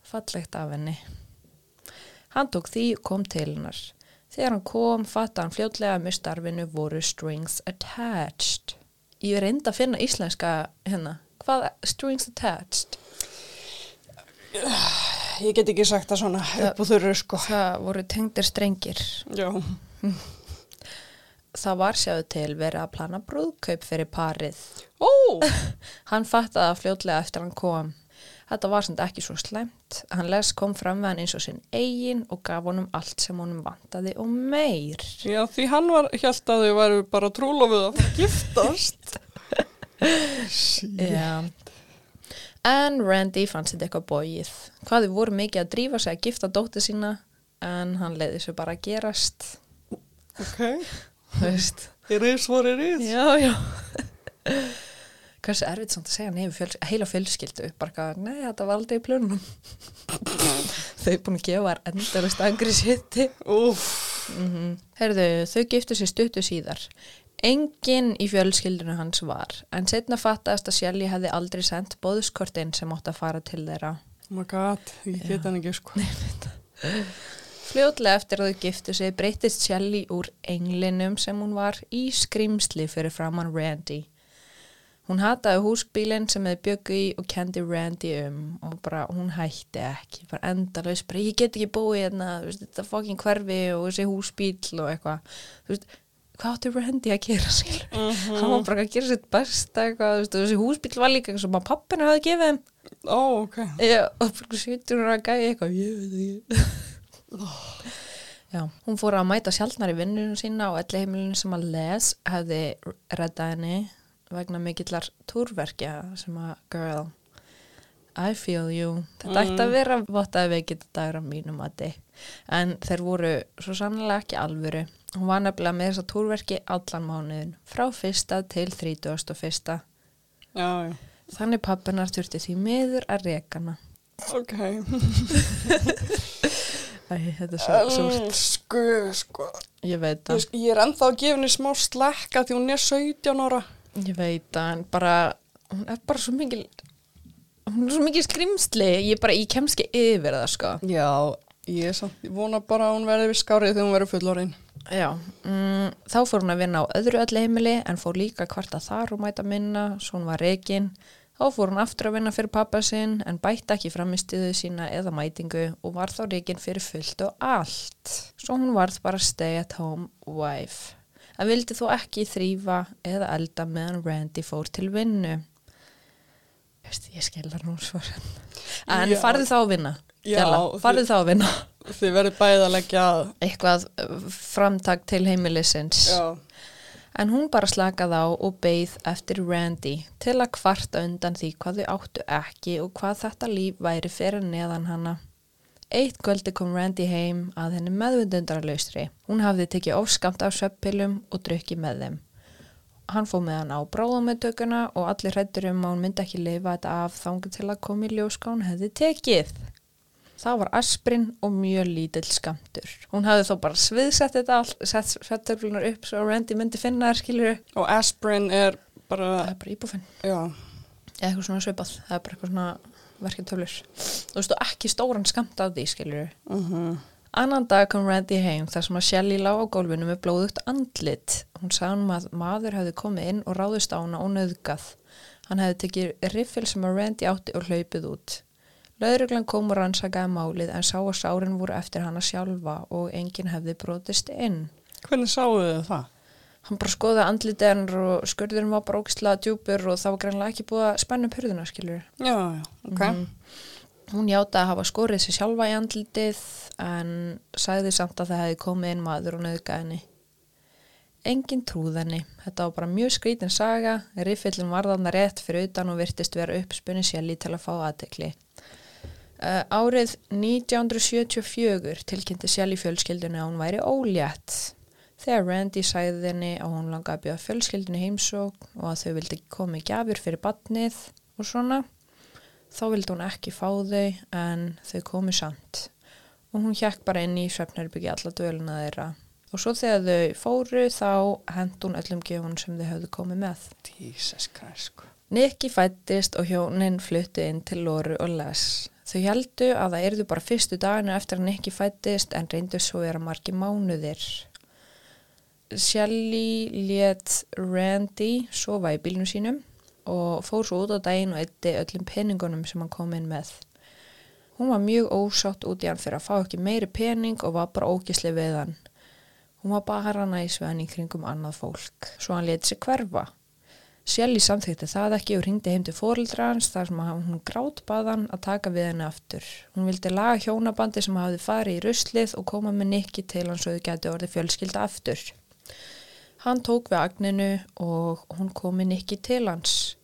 Fallegt af henni. Hann tók því og kom til hennar. Þegar hann kom, fatta hann fljótlega að með starfinu voru strings attached. Ég reyndi að finna íslenska hérna. Hvað er strings attached? Ég get ekki sagt það svona upp og þurru sko. Það voru tengdir strengir. Já. Það var sjáðu til verið að plana brúðkaup fyrir parið. Ó, Hann fattaði að fljótlega eftir hann kom. Þetta var samt ekki svo slæmt. Hann les kom fram við hann eins og sinn eigin og gaf honum allt sem honum vantaði og meir. já því hann var, held að þau væru bara trúlofuð að giftast. Já. En Randy fannst þetta eitthvað bóið. Hvað þau voru mikið að drífa sig að gifta dóttir sína en hann leiði svo bara að gerast Ok. Is what it is. já, já. Hversu erfitt samt að segja nefn fjöls, heila fjölskyldu. Bara eitthvað, nei þetta var aldrei í plunum þau búin að gefa þær endalust angri sitti mm Herðu, þau giftu sér stuttu síðar. Enginn í fjölskyldinu hans var, en setna fattaðast að Shelly hefði aldrei sendt bóðskortinn sem átt að fara til þeirra. Oh my god, ég get hann ekki sko. Fljótlega eftir að þau giftu sig breytist Shelly úr englinum sem hún var í skrimsli fyrir framann Randy. Hún hataði húsbílinn sem þau bjöggu í og kendi Randy um og bara hún hætti ekki, bara endalaus, bara ég get ekki búið hérna, þetta fokkin hverfi og þessi húsbíl og eitthvað, þú veist, hvað átti Randy að gera sér? Hann var bara að gera sitt besta eitthvað, þú veist, og þessi húsbíl var líka eitthvað sem að pappina hafði gefið þeim. Ó, ok. Já, og sýtur hún að gæja eitthvað, ég veit ekki. Já, hún fór að mæta sjálfnar í vinnunum sína og elli heimilinu sem að les hefði reddað henni vegna mikillar túrverkja sem að girl, I feel you. Þetta ætti að vera vottaði veikið dagur af mínum að þið. En þeir voru svo sannlega ekki alvöru. Hún var nefnilega með þessa túrverki allan mánuðin, frá fyrsta til 31. Já, já. Þannig pappinar þurfti því miður að reka hana. Ok. Æ, þetta er svo súrt. Elsku, sko. Ég veit það. veist, Ég er ennþá að gefa henni smá slekka því hún er 17 ára. Ég veit það, en bara, hún er bara svo mikil, hún er svo mikil skrimsli. Ég bara, ég kemst ekki yfir það, sko. Já, ég er samt, ég vona bara að hún verði við skárið þegar hún verður fullorinn. Já, mm, þá fór hún að vinna á öðru öllu heimili en fór líka kvarta þar og mæta minna, svo hún var rekin. Þá fór hún aftur að vinna fyrir pappa sinn en bætti ekki framistuðu sína eða mætingu og var þá rekin fyrir fullt og allt. Svo hún varð bara stay at home wife. Það vildi þó ekki þrýfa eða elda meðan Randy fór til vinnu. Veistu, ég skilðar nú svo. En Já. farðu þá að vinna. Já, Stella, farðu þið- þá að vinna. Þið verður að leggja að. Eitthvað uh, framtak til heimilisins. Já. En hún bara slakaði á og beið eftir Randy til að kvarta undan því hvað þau áttu ekki og hvað þetta líf væri fyrir neðan hana. Eitt kvöldi kom Randy heim að henni meðvindundarlaustri. Hún hafði tekið ofskamt af sveppilum og drukki með þeim. Hann fóð með hann á bráðamöðtökuna og allir hrættur um að hún myndi ekki lifa þetta af þangu til að komi í ljós hvað hún hefði tekið. Það var asprin og mjög lítill skamtur. Hún hafði þó bara sviðsett þetta allt, sett svettöflunar upp svo Randy myndi finna þær, skilur Og aspirin er bara, Það er bara íbúfinn. já. Eða eitthvað svona svipað. Það er bara eitthvað svona verkeftöflur. Þú veist, og ekki stóran skamt af því, skilur Uh Annan dag kom Randy heim þar sem að Shelly lá á gólfinu með blóðugt andlit. Hún sagði hann að maður hefði komið inn og ráðist á hana og nöðgað. Hann hefði tekið riffil sem að Randy átti og hlaupið út. Lauruglan kom og rannsakaði málið en sá að sárin voru eftir hana sjálfa og enginn hefði brotist inn. Hvernig sáu þið það? Hann bara skoði andlitið hennar og skurðurinn var bara ógislega djúpur og það var greinlega ekki búið að spenna upp hurðuna, skilur. Já, já, ok. Mhm. Hún játaði að hafa skorið sér sjálfa í andlitið en sagði samt að það hefði komið inn maður og nöðgað henni. Engin trúð henni. Þetta var bara mjög skrítin saga. Riffillin var þarna rétt fyrir utan og virtist vera uppspunni sjálfi til að fá aðtekli. Uh, árið 1974 tilkynnti sjálf í fjölskyldunni að hún væri ólétt. Þegar Randy sagði henni að hún langaði að bjóða fjölskyldunni heimsók og að þau vildi koma í gjafir fyrir batnið og svona, þá vildi hún ekki fá þau en þau komu samt. Og hún hjekk bara inn í svefnherbyggja alla döluna þeirra. Og svo þegar þau fóru þá hent hún öllum gefunum sem þau höfðu komið með. Jesus Christ, sko. Nikki fættist og hjónin fluttu inn til Lóru og Les. Þau heldu að það erðu bara fyrstu daginu eftir að Nikki fættist en reyndu svo vera margi mánuðir. Shelly let Randy sofa í bílnum sínum og fór svo út á daginn og eitti öllum peningunum sem hann kom inn með. Hún var mjög ósátt út í hann fyrir að fá ekki meiri pening og var bara ógisli við hann. Hún var bara næs við hann í kringum annað fólk, svo hann leti sig hverfa. Shelly samþykti það ekki og ringdi heim til fóreldra hans þar sem hún grátt baðan að taka við henni aftur. Hún vildi laga hjónabandi sem hafði farið í ruslið og koma með Nikki til hans og þau geti orðið fjölskylda aftur. Hann tók við agninu og hún kom með Nikki til hans.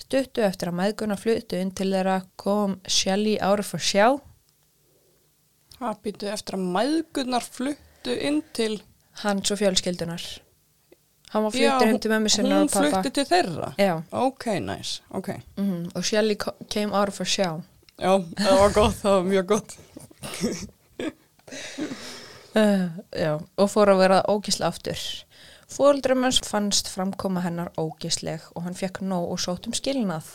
Stuttu eftir að meðguna fluttu inn til þeirra kom Shelly ára for sjá. Hvað býtu eftir að mæðgunar fluttu inn til... Hans og fjölskyldunar. Hann var Já, fluttur heim til mömmu sinna Hún og pappa. flutti til þeirra? Já, Ok, nice, ok. mm og Shelly came out of her shell. Já, það var gott, það var mjög gott. Uh, já, og fór að vera ógísla aftur. Fóldrum hans fannst framkoma hennar ógísleg og hann fekk nóg og sótt um skilnað.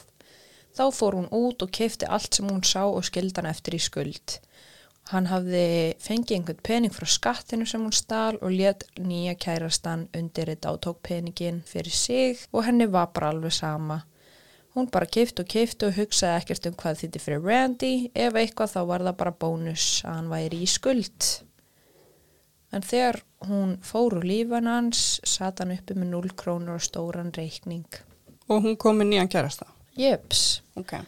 Þá fór hún út og keifti allt sem hún sá og skildan eftir í skuld. Hann hafði fengið einhvern pening frá skattinu sem hún stal og let nýja kærastan undir þetta og tók peningin fyrir sig og henni var bara alveg sama. Hún bara keifti og keifti og hugsaði ekkert um hvað þýtti fyrir Randy, ef eitthvað þá var það bara bónus að hann væri í skuld. En þegar hún fór úr lífan hans, sat hann uppi með 0 krónur og stóran reikning. Og hún kom með nýjan kærasta. Jöps. Ok.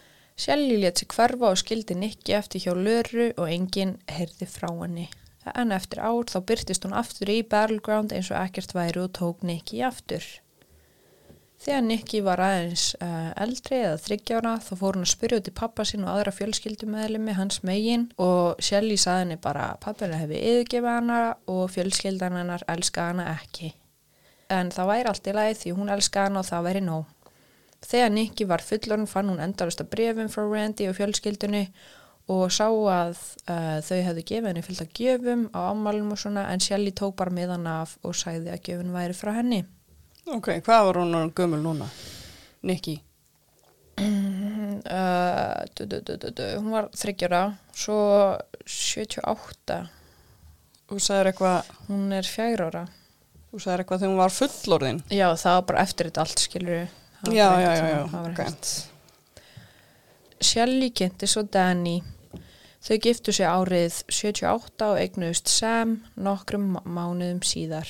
Shelly let sig hverfa og skildi Nikki eftir hjá Löru og enginn heyrði frá henni. En eftir ár þá byrtist hún aftur í Battleground eins og ekkert væri og tók Nikki aftur. Þegar Nikki var aðeins uh, eldri eða þryggjára þá fór hún að spyrja út í pappa sín og aðra fjölskyldumæðlimi hans megin og Shelly saði henni bara að pappina hefði yfirgefið hana og fjölskyldan hennar elska hana ekki. En það væri allt í lagi því hún elska hana og það væri nóg. Þegar Nikki var fullorinn fann hún endalust að brefum frá Randy og fjölskyldunni og sá að uh, þau hefðu gefið henni fyllt að gjöfum á ámálum og svona en Shelly tók bara með hann af og sagði að gjöfun væri frá henni. Ok, hvað var hún gömul núna? Nikki? Uh, du, du, du, du, du. Hún var þryggjara, svo 78, Þú sagðir eitthvað, hún er fjær ára. þú sagðir eitthvað þegar hún var fullorðin. Já, það var bara eftir þetta allt, skilur við. Já, já, já, já. Shelly kynnti svo Danny. Þau giftu sig árið 78 og eignuðust Sam nokkrum má- mánuðum síðar.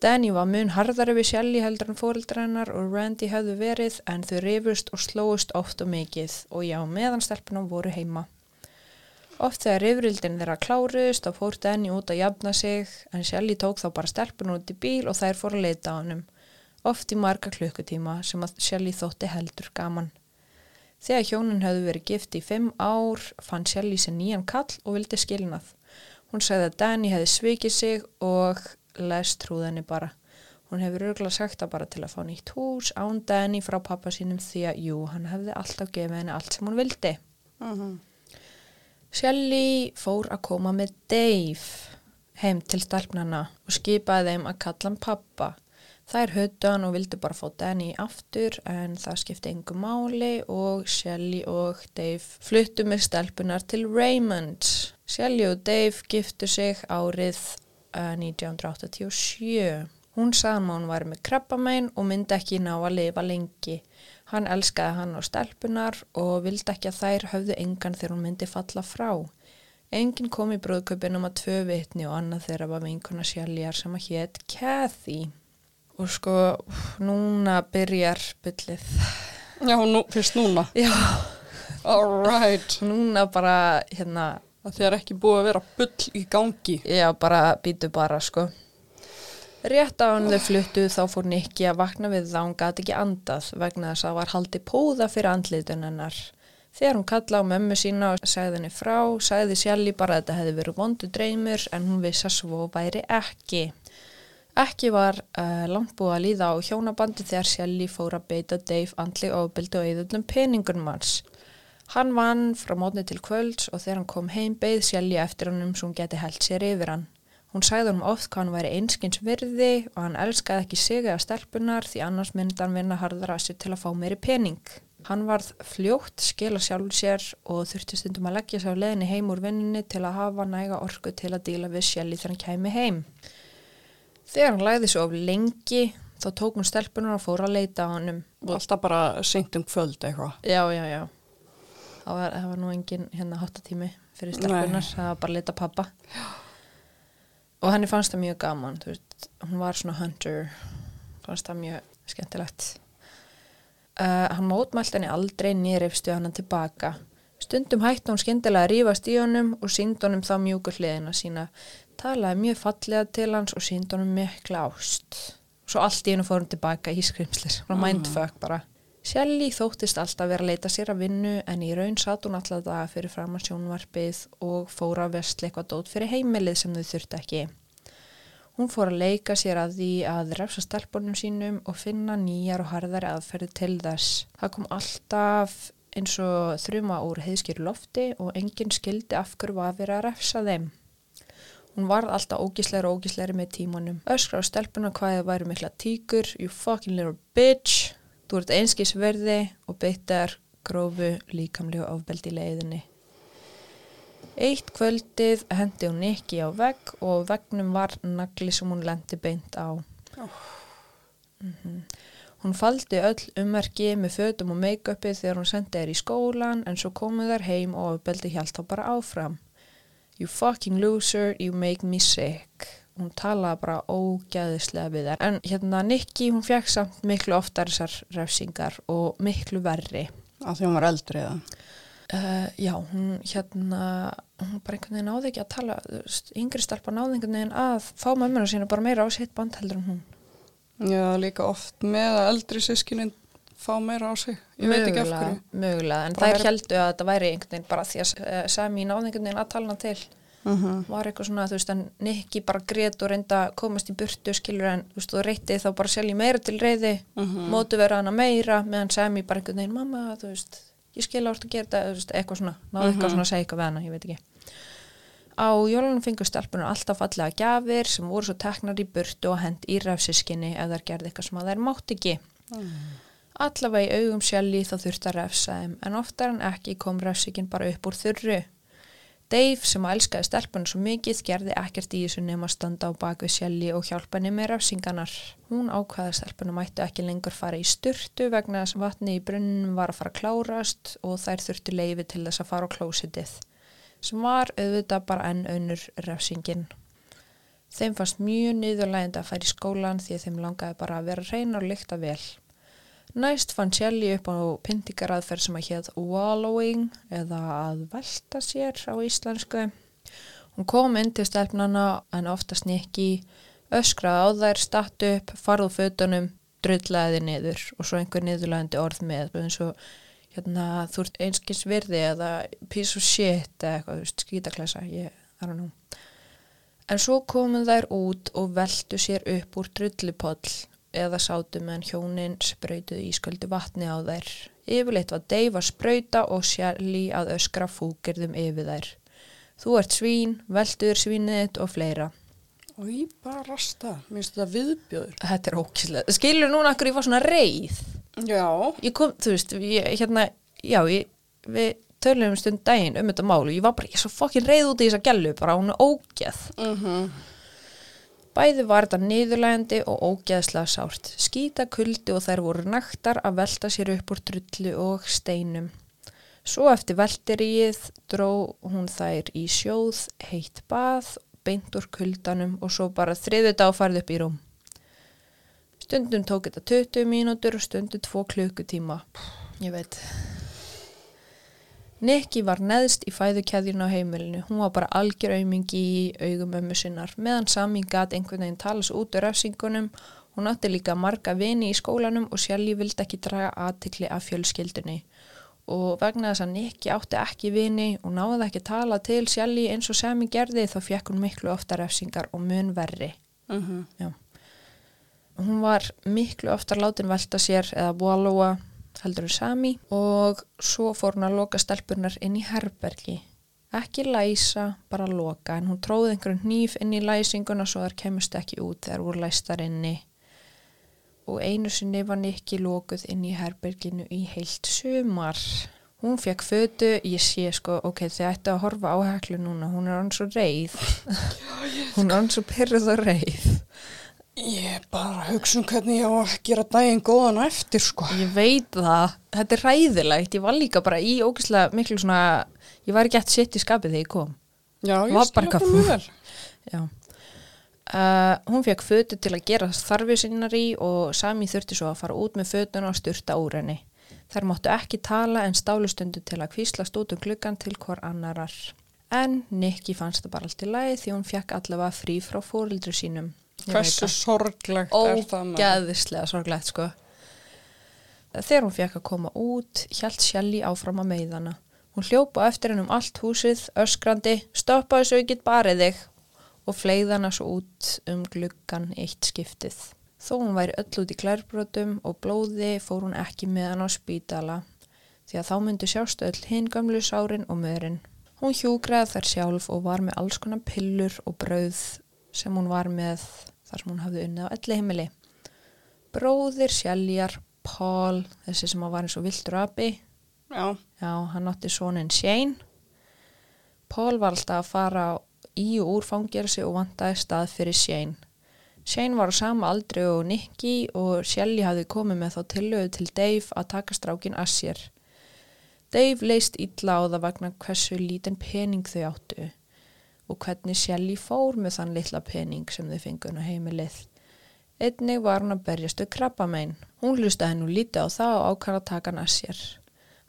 Danny var mun harðari við Shelly heldur en fóreldrar hennar og Randy hefðu verið en þau rifust og slóust oft og mikið og já, meðanstelpunum voru heima. Oft þegar rifrildin þeirra kláruðust þá fór Danny út að jafna sig en Shelly tók þá bara stelpun út í bíl og þær fór að leita á hannum. Oft í marga klukkutíma sem að Shelly þótti heldur gaman. Þegar hjónin hefðu verið gift í fimm ár fann Shelly sér nýjan kall og vildi skilnað. Hún sagði að Danny hefði svikið sig og les trúðinni bara. Hún hefur örgulega sagt það bara til að fá nýtt hús án Danny frá pappa sínum því að jú, hann hefði alltaf gefið henni allt sem hún vildi. Uh Shelly fór að koma með Dave heim til stelpnana og skipaði þeim að kalla hann pappa. Þær höfðu hann og vildi bara fá Danny aftur en það skipti engu máli og Shelly og Dave fluttu með stelpunar til Raymond. Shelly og Dave giftu sig árið uh, 1987. Hún sagði að hún var með krabbamein og myndi ekki ná að lifa lengi. Hann elskaði hann á stelpunar og vildi ekki að þær höfðu engan þegar hún myndi falla frá. Engin kom í brúðköpinum að tvö vitni og annað þeirra var vinkona sjálfjar sem að hétt Kathy. Og sko, núna byrjar byllið. Já, nú, fyrst núna. Já, All right. núna bara, hérna, Það er ekki búið að vera bull í gangi. já, bara býtu bara, sko. Rétt á hann þau fluttu þá fór Nikki að vakna við það hún gati ekki andað vegna þess að það var haldi póða fyrir andlitun hennar. Þegar hún kalla á mömmu sína og sagði henni frá, sagði Sjalli bara að þetta hefði verið vondu dreymur en hún vissi að svo væri ekki. Ekki var uh, langt búið að líða á hjónabandi þegar Sjalli fór að beita Dave andli ofbeldi og eðullum peningunum hans. Hann vann frá mótni til kvölds og þegar hann kom heim beið Sjalli eftir hann um svo hún geti held sér yfir hann. Hún sagði hann oft hvað hann væri einskins virði og hann elskaði ekki sig eða stelpunar því annars myndi hann vinna harðara að sér til að fá meiri pening. Hann varð fljótt skila sjálfur sér og þurfti stundum að leggja sér á leðinni heim úr vinnunni til að hafa næga orku til að díla við Shelly þegar hann kæmi heim. Þegar hann læði svo of lengi þá tók hún stelpunar og fór að leita á honum. Alltaf bara seint um kvöld eitthvað. Já, já, já. Það var, það var nú engin hérna háttatími fyrir stelpunar, það var bara að leita pappa. Og henni fannst það mjög gaman, þú veist, hún var svona hunter, fannst það mjög skemmtilegt. Uh, hann mótmælt henni aldrei nýrifstu hann tilbaka. Stundum hætti hún skyndilega að rífast í honum og sínd honum þá mjúkur hliðina sína. Talaði mjög fallega til hans og sínd honum mikla ást. Svo allt í hennu fór hún tilbaka í skrimslis, svona mindfuck bara. Shelly þóttist alltaf vera að leita sér að vinnu en í raun satt hún alltaf það fyrir fram að sjónvarpið og fór að vestla eitthvað dót fyrir heimilið sem þau þurfti ekki. Hún fór að leika sér að því að refsa stelpunum sínum og finna nýjar og harðari aðferði til þess. Það kom alltaf eins og þrjuma úr heiðskýru lofti og enginn skildi af hverju var að vera að refsa þeim. Hún varð alltaf ógísleiri og ógísleiri með tímanum. Öskra á stelpuna hvað það væri mikla tíkur, you fucking little bitch. Þú ert einskis verði og beittar grófu líkamlegu ofbeldi í leiðinni. Eitt kvöldið hendi hún ekki á vegg og veggnum var nagli sem hún lendi beint á. Mm Hún faldi öll ummerki með fötum og make-upi þegar hún sendi þær í skólan en svo komuð þær heim og ofbeldi hjælt þá bara áfram. You fucking loser, you make me sick. Hún talaði bara ógæðislega við þær. En hérna Nikki, hún fekk samt miklu oftar þessar refsingar og miklu verri. Af því hún var eldri eða? Uh, já, hún hérna, hún bara einhvern veginn náði ekki að tala, yngri stelpa náði einhvern veginn að fá mömmuna sína bara meira á sitt band heldur en hún. Já, líka oft með að eldri sískinin fá meira á sig. Ég veit ekki af hverju. Mögulega, en þær er- heldu að þetta væri einhvern veginn bara því að uh, Sami náði einhvern veginn að tala hana til. Uh Var eitthvað svona, þú veist, en Nikki bara grét og reynda að komast í burtu, skilur en, þú veist, og reytti þá bara selji meira til reyði, Mhm. mótu vera hana meira, meðan Sami bara einhvern veginn, mamma, þú veist, ég skil árt að gera þetta, þú eitthvað svona, náði eitthvað svona að segja eitthvað Á jólunum fengur stelpunum alltaf fallega gjafir sem voru svo teknar í burtu og hend í refsiskinni ef þær gerði eitthvað sem að þær mátt ekki. Allavega í augum sjálfi þá þurfti að refsa þeim en oftar en ekki kom refsikinn bara upp úr þurru. Dave sem að elskaði stelpunum svo mikið gerði ekkert í þessu nema að standa á bakvið sjálfi og hjálpa henni með refsinganar. Hún ákvaði að stelpunum mættu ekki lengur fara í styrtu vegna þess að vatni í brunnum var að fara að klárast og þær þurftu leifi til þess að fara á klósitið sem var auðvitað bara enn önnur refsingin. Þeim fannst mjög niðurlægandi að færa í skólan því þeim langaði bara að vera reyna og lykta vel. Næst fann Shelly upp á pyntingaraðferð sem að hétt wallowing eða að velta sér á íslensku. Hún kom inn til stelpnana en oftast nikki, öskraði á þær, statt upp, farð úr fötunum, drullaði þið niður og svo einhver niðurlægandi orð með eins og hérna, þú ert einskins virði eða piece of shit eða eitthvað, þú veist, skítaklesa, ég, I don't know. En svo komu þær út og veltu sér upp úr drullipoll eða sátu meðan hjónin sprautuð ísköldu vatni á þær. Yfirleitt var Dave að sprauta og Shelly að öskra fúkirðum yfir þær. Þú ert svín, veltuður svínið þitt og fleira. Og ég bara rasta. Mér finnst þetta viðbjöður. Þetta er ókíslega. Skilur núna akkur ég var svona reið? Já. Ég kom, þú veist, ég, hérna, já, ég, við töluðum um stund daginn um þetta mál og ég var bara, ég er svo fokkin reið út í þessa gælu, bara hún er ógeð. Uh Bæði var þetta niðurlægandi og ógeðslega sárt. Skýta kuldi og þær voru naktar að velta sér upp úr drullu og steinum. Svo eftir velteríið dró hún þær í sjóð, heitt bað, beint úr kuldanum og svo bara þriðu dáfarð upp í rúm. Stundum tók þetta 20 mínútur og stundum 2 klukkutíma. Ég veit. Nikki var neðst í fæðukæðjun á heimilinu. Hún var bara algjör aumingi í augum ömmu sinnar. Meðan Sami gat einhvern veginn tala svo út úr refsingunum. Hún átti líka marga vini í skólanum og Shelly vildi ekki draga aðtikli af fjölskyldunni. Og vegna þess að Nikki átti ekki vini og náði ekki tala til Shelly eins og Sami gerði þá fekk hún miklu ofta refsingar og mun verri. -huh. Hún var miklu oftar látin velta sér eða wallowa heldur en Sami og svo fór hún að loka stelpunar inn í herbergi. Ekki læsa, bara loka en hún tróði einhverjum hníf inn í læsinguna svo þar kemust ekki út þegar voru læstar inni. Og einu sinni var Nikki lokuð inn í herberginu í heilt sumar. Hún fekk fötu, ég sé sko, ok, þið ættu að horfa á heklu núna, hún er hann svo reið. hún er hann svo pyrruð og reið. Ég er bara að hugsa um hvernig ég á að gera daginn góðan eftir, sko. Ég veit það, þetta er ræðilegt, ég var líka bara í ógæslega miklu svona, ég var ekki eftir sitt í skapið þegar ég kom. Já, ég skilja það mjög vel. Já. Uh, hún fekk fötu til að gera þarfið sinnar í og Sami þurfti svo að fara út með fötuna og styrta úr henni. Þær máttu ekki tala en stálustundu til að kvíslast út um gluggan til hver annarar. En Nikki fannst það bara allt í lagi því hún fekk allavega frí frá fórildri sínum. Hversu sorglegt er það með? ógæðislega sorglegt sko þegar hún fekk að koma út, hjælt Shelly áfram að meiðana. Hún hljópa eftir henn um allt húsið, öskrandi, stoppaði svo ekki barið þig og fleiði hana svo út um gluggan eitt skiptið. Þó hún væri öll út í klærbrotum og blóði fór hún ekki með hann á spítala því að þá myndi sjástu öll hinn gamlu sárin og mörin. Hún hjúgraði þær sjálf og var með alls konar pillur og brauð sem hún var með þar sem hún hafði unnið á elli heimili. Bróðir, sjæljar, Paul, þessi sem var eins og viltur api, Já. já, hann átti sonin Shane. Paul var alltaf að fara í og úr fangjörsi og vantaði stað fyrir Shane. Shane var á sama aldri og Nicky og Shelly hafði komið með þá tillögu til Dave að taka strákin að sér. Dave leist illa á það vegna hversu lítinn pening þau áttu og hvernig Shelly fór með þann litla pening sem þau fengun á heimilið. Einnig var hún að berjast við krabbamein. Hún hlustaði nú lítið á það og ákvæða að taka hann að sér.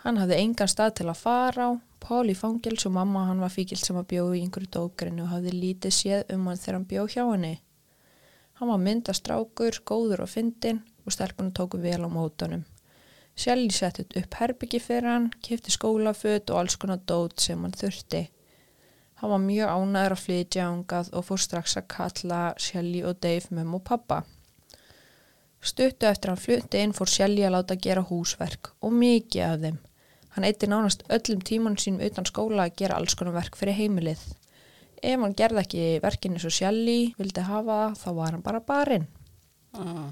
Hann hafði engan stað til að fara á, Pál í fangils og mamma hann var fíkil sem að bjóði í einhverju dógrinu og hafði lítið séð um hann þegar hann bjóð hjá henni. Hann var myndastrákur, góður og fyndin og stelpunum tóku vel á mótunum. Shelly setti upp herbyggi fyrir hann, kifti skólaföt og alls konar dót sem hann þurfti. Hann var mjög ánæður að flytja ángað og fór strax að kalla Shelly og Dave mömmu og pappa. Stuttu eftir hann flutti inn fór Shelly að láta gera húsverk og mikið af þeim. Hann eitti nánast öllum tímanum sínum utan skóla að gera alls konar verk fyrir heimilið. Ef hann gerði ekki verkinni svo Shelly vildi hafa þá var hann bara barinn. Ah.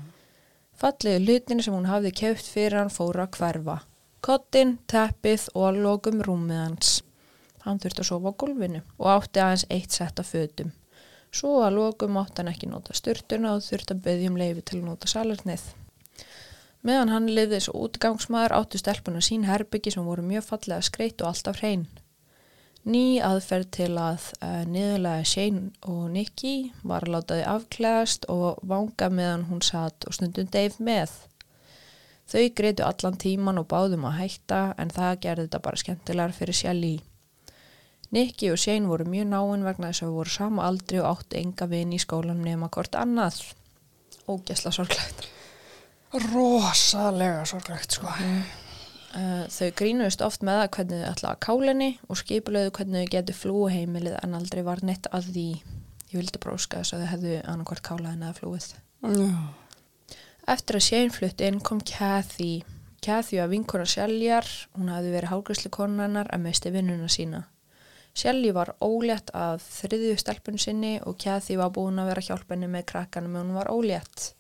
Fallegu hlutinu sem hún hafði keupt fyrir hann fóra að hverfa. Kottin, teppið og lokum rúmið hans. Hann þurfti að sofa á gólfinu og átti aðeins eitt sett af fötum. Svo að lokum átti hann ekki nota styrtuna og þurfti að beðja um leifi til að nota salernið. Meðan hann lifði svo útgangsmaður áttu stelpuna sín herbyggi sem voru mjög fallega skreitt og alltaf hrein. Ný aðferð til að uh, niðurlega Shane og Nicky var að láta þau afklæðast og vanga meðan hún satt og stundum Dave með. Þau greitu allan tíman og báðum að hætta en það gerði þetta bara skemmtilegar fyrir Shelly. Nicky og Shane voru mjög náinn vegna þess að við voru sama aldri og áttu enga vini í skólanum nema hvort annað. Ógæsla sorglegt. Rosalega sorglegt, sko. Uh, þau grínuðist oft með það hvernig þau ætla að kálinni og skipulöðu hvernig þau getur flúi heimilið en aldrei var neitt að því ég vildi bróska þess að þau hefðu annarkvart kálaðin eða flúið. Já. Eftir að Shane flutti inn kom Kathy. Kathy var vinkona Shellyar, hún hafði verið hálgræsli konunarnar að meisti vinnuna sína. Shelly var ólétt að þriðju stelpun sinni og Kathy var búin að vera hjálpenni með krakkanum en hún var ólétt.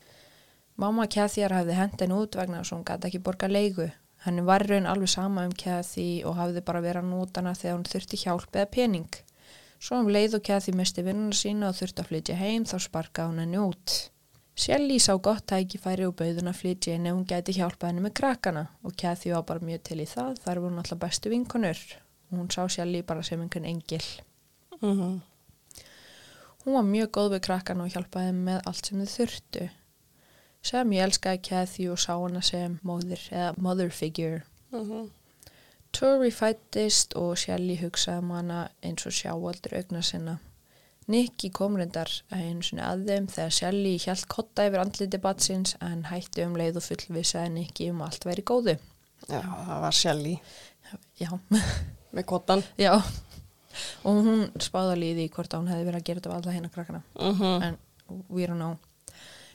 Mamma Kathyar hafði hendin út vegna þess að hún gæti ekki borga leigu. Henni var raun alveg sama um Kathy og hafði bara verið að nota hana þegar hún þurfti hjálp eða pening. Svo um leið og Kathy misti vinnuna sína og þurfti að flytja heim þá sparkaði hún henni út. Shelly sá gott tækifæri og bauðun að flytja inn ef hún gæti hjálpa henni með krakkana og Kathy var bara mjög til í það, þar voru hún alltaf bestu vinkonur og hún sá Shelly bara sem einhvern engil. Mm Hún var mjög góð við krakkana og hjálpaði með allt sem þau þurftu. Sem ég elskaði Kathy og sá hana sem eða mother figure. -hmm. Tori fættist og Shelly hugsaði um hana eins og sjáaldur augna sinna. Nicky kom reyndar að þeim þegar Shelly hjælt kotta yfir andliti batsins en hætti um leið og fullvisaði Nicky um allt væri góðu. Já, það var Shelly Já, með kottan. já. Og hún spáði líði í hvort að hún hefði verið að gera þetta af alla hérna krakkana. Mm -hmm. en we don't know.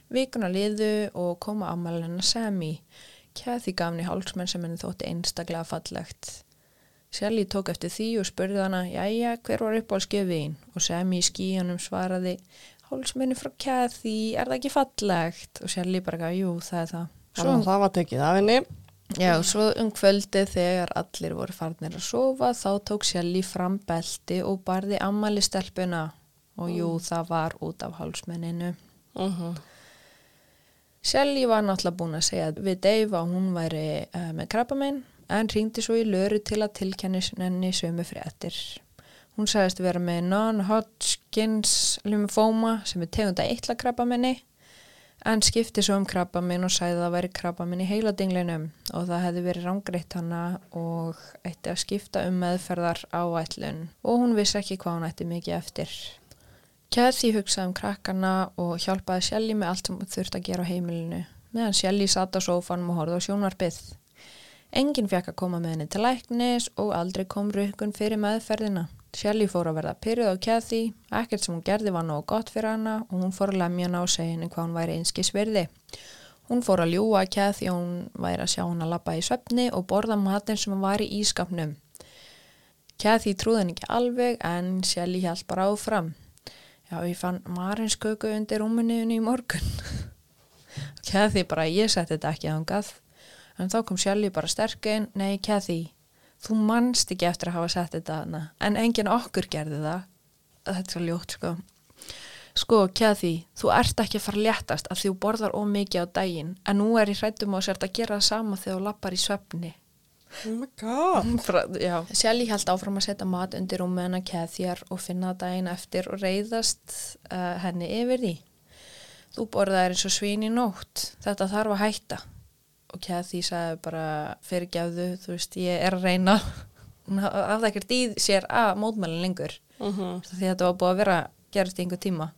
Vikuna liðu og koma hennar Sammy. Kathy gaf henni hálsmenn sem henni þótti einstaklega fallegt. Shelly tók eftir því og spurði hana, jæja, hver var upp á skjöfiðin? Og Sammy í skíunum svaraði, hálsmenni frá Kathy, er það ekki fallegt? Og Shelly bara gaf, jú, það er það. Svo það var tekið af henni. Já, svo um kvöldi þegar allir voru farnir að sofa, þá tók Shelly fram belti og barði ammæli stelpuna. Og jú, það var út af hálsmenninu. Mm -hmm. Shelly var náttúrulega búin að segja við Dave að hún væri uh, með krabbamenn en ringdi svo í löru til að tilkenni henni sömu fréttir. Hún sagðist vera með non-Hodgkins lymphoma sem er tegunda eitla krabbamenni en skipti svo um krabbamenn og sagði að það væri krabbamenn í heiladinglinum og það hefði verið rángreitt hana og ætti að skipta um meðferðar áætlun og hún vissi ekki hvað hún ætti mikið eftir. Kathy hugsaði um krakkana og hjálpaði Shelly með allt sem þurfti að gera á heimilinu. meðan Shelly satt á sófanum og horfði á sjónvarpið. Enginn fekk að koma með henni til læknis og aldrei kom rukkun fyrir meðferðina. Shelly fór að verða pyrruð á Kathy, ekkert sem hún gerði var nógu gott fyrir hana og hún fór að lemja hana og segja henni hvað hún væri einskis virði. Hún fór að ljúa að Kathy og hún væri að sjá hún að labba í svefni og borða matin sem var í ískapnum. Kathy trúði henni ekki alveg en Shelly held bara áfram. Já, ég fann marinsköku undir rúmuniðinu í morgun. Kathy bara, ég setti þetta ekki ángað. En þá kom Shelly bara sterkinn, nei Kathy, þú mannst ekki eftir að hafa sett þetta hana. En enginn okkur gerði það. Þetta er svo ljótt, sko. Sko, Kathy, þú ert ekki að fara léttast af því þú borðar ómikið á daginn. En nú er ég hrættum á sér að gera það sama þegar þú lappar í svefni. Oh my god. Já. Shelly held áfram að setja mat undir rúmið hennar Kathyar og finna daginn eftir og reyðast uh, henni yfir því. Þú borðaðir eins og svín í nótt. Þetta þarf að hætta. Og Kathy sagði bara fyrirgjáðu, þú veist, ég er að reyna. Hún hafði ekkert í sér að mótmælinn lengur. Mm -hmm. Því þetta var búið að vera gerist í einhver tíma.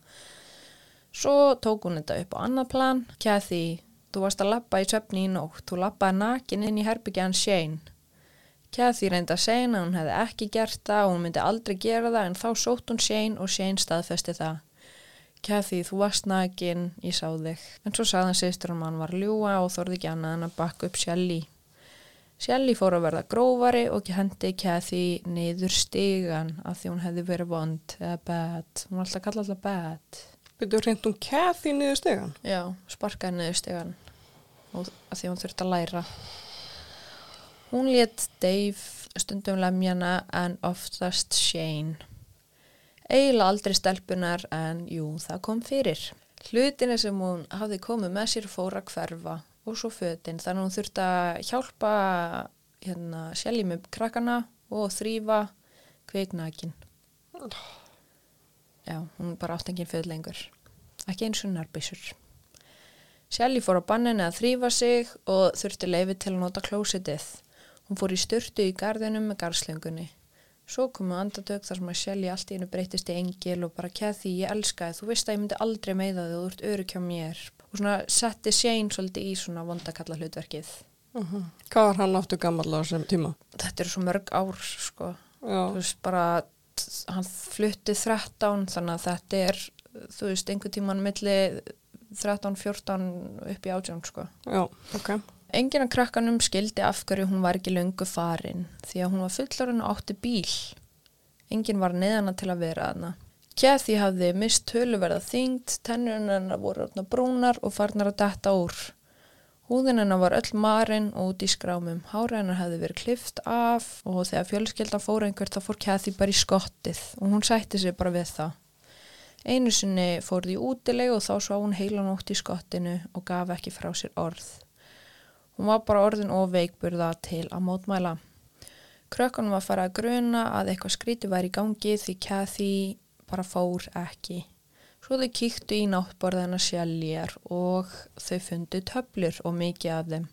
Svo tók hún þetta upp á annað plan. Kathy, þú varst að lappa í svefni í nótt. Þú lappaði nakin inn í herbyggjan Shane. Kathy reyndi að segja að hún hefði ekki gert það og hún myndi aldrei gera það en þá sótt hún Shane og Shane staðfesti það. Kathy, þú varst nakin, ég sá þig. En svo sagði hann sýstur hann var ljúa og þorði ekki annað en að bakka upp Shelly. Shelly fór að verða grófari og hendi Kathy niður stigan af því hún hefði verið vond eða bad. Hún var alltaf kallað alltaf bad. Byrju hreint um Kathy niður stegan? Já, sparkaði niður stigan og af því hún þurfti að læra. Hún létt Dave stundum lemjana en oftast Shane. Eiginlega aldrei stelpunar en jú, það kom fyrir. Hlutina sem hún hafði komið með sér fóra hverfa og svo fötin þannig hún þurfti að hjálpa hérna, sjálf með krakkana og þrýfa kveiknakin. Já, hún bara átt enginn föð lengur. Ekki eins og nærbísur. Shelly fór á banninu að þrýfa sig og þurfti leifi til að nota klósitið. Hún fór í styrtu í gardinum með garslöngunni. Svo komu andatök þar sem að Shelly allt í hennu breytist í engil og bara Kathy, ég elska þið, þú veist að ég myndi aldrei meiða þig og þú ert örug hjá mér. Og svona setti Shane svolítið í svona vondakalla hlutverkið. Mm Hvað var hann áttu gammal á þessum tíma? Þetta eru svo mörg ár, sko. Já. Þú veist, bara, hann flutti 13, þannig að þetta er, þú veist, einhver tíman milli 13, 14 upp í 18, sko. Já, ok. Enginn af krakkanum skildi af hverju hún var ekki löngu farin því að hún var fullorinn og átti bíl. Enginn var neðana til að vera aðna. Kathy hafði mist töluverða þyngd, tennurinn hennar voru orðna brúnar og farnar að detta úr. Húðin hennar var öll marinn og út í skrámum. Hára hennar hefði verið klift af og þegar fjölskyldan fór einhvert þá fór Kathy bara í skottið og hún sætti sig bara við það. Einu sinni fór því útileg og þá svo hún heilan ótt í skottinu og gaf ekki frá sér orð. Hún var bara orðin og veikburða til að mótmæla. Krökkunum var að fara að gruna að eitthvað skríti væri í gangi því Kathy bara fór ekki. Svo þau kíktu í náttborðina sjálfjar og þau fundu töflur og mikið af þeim.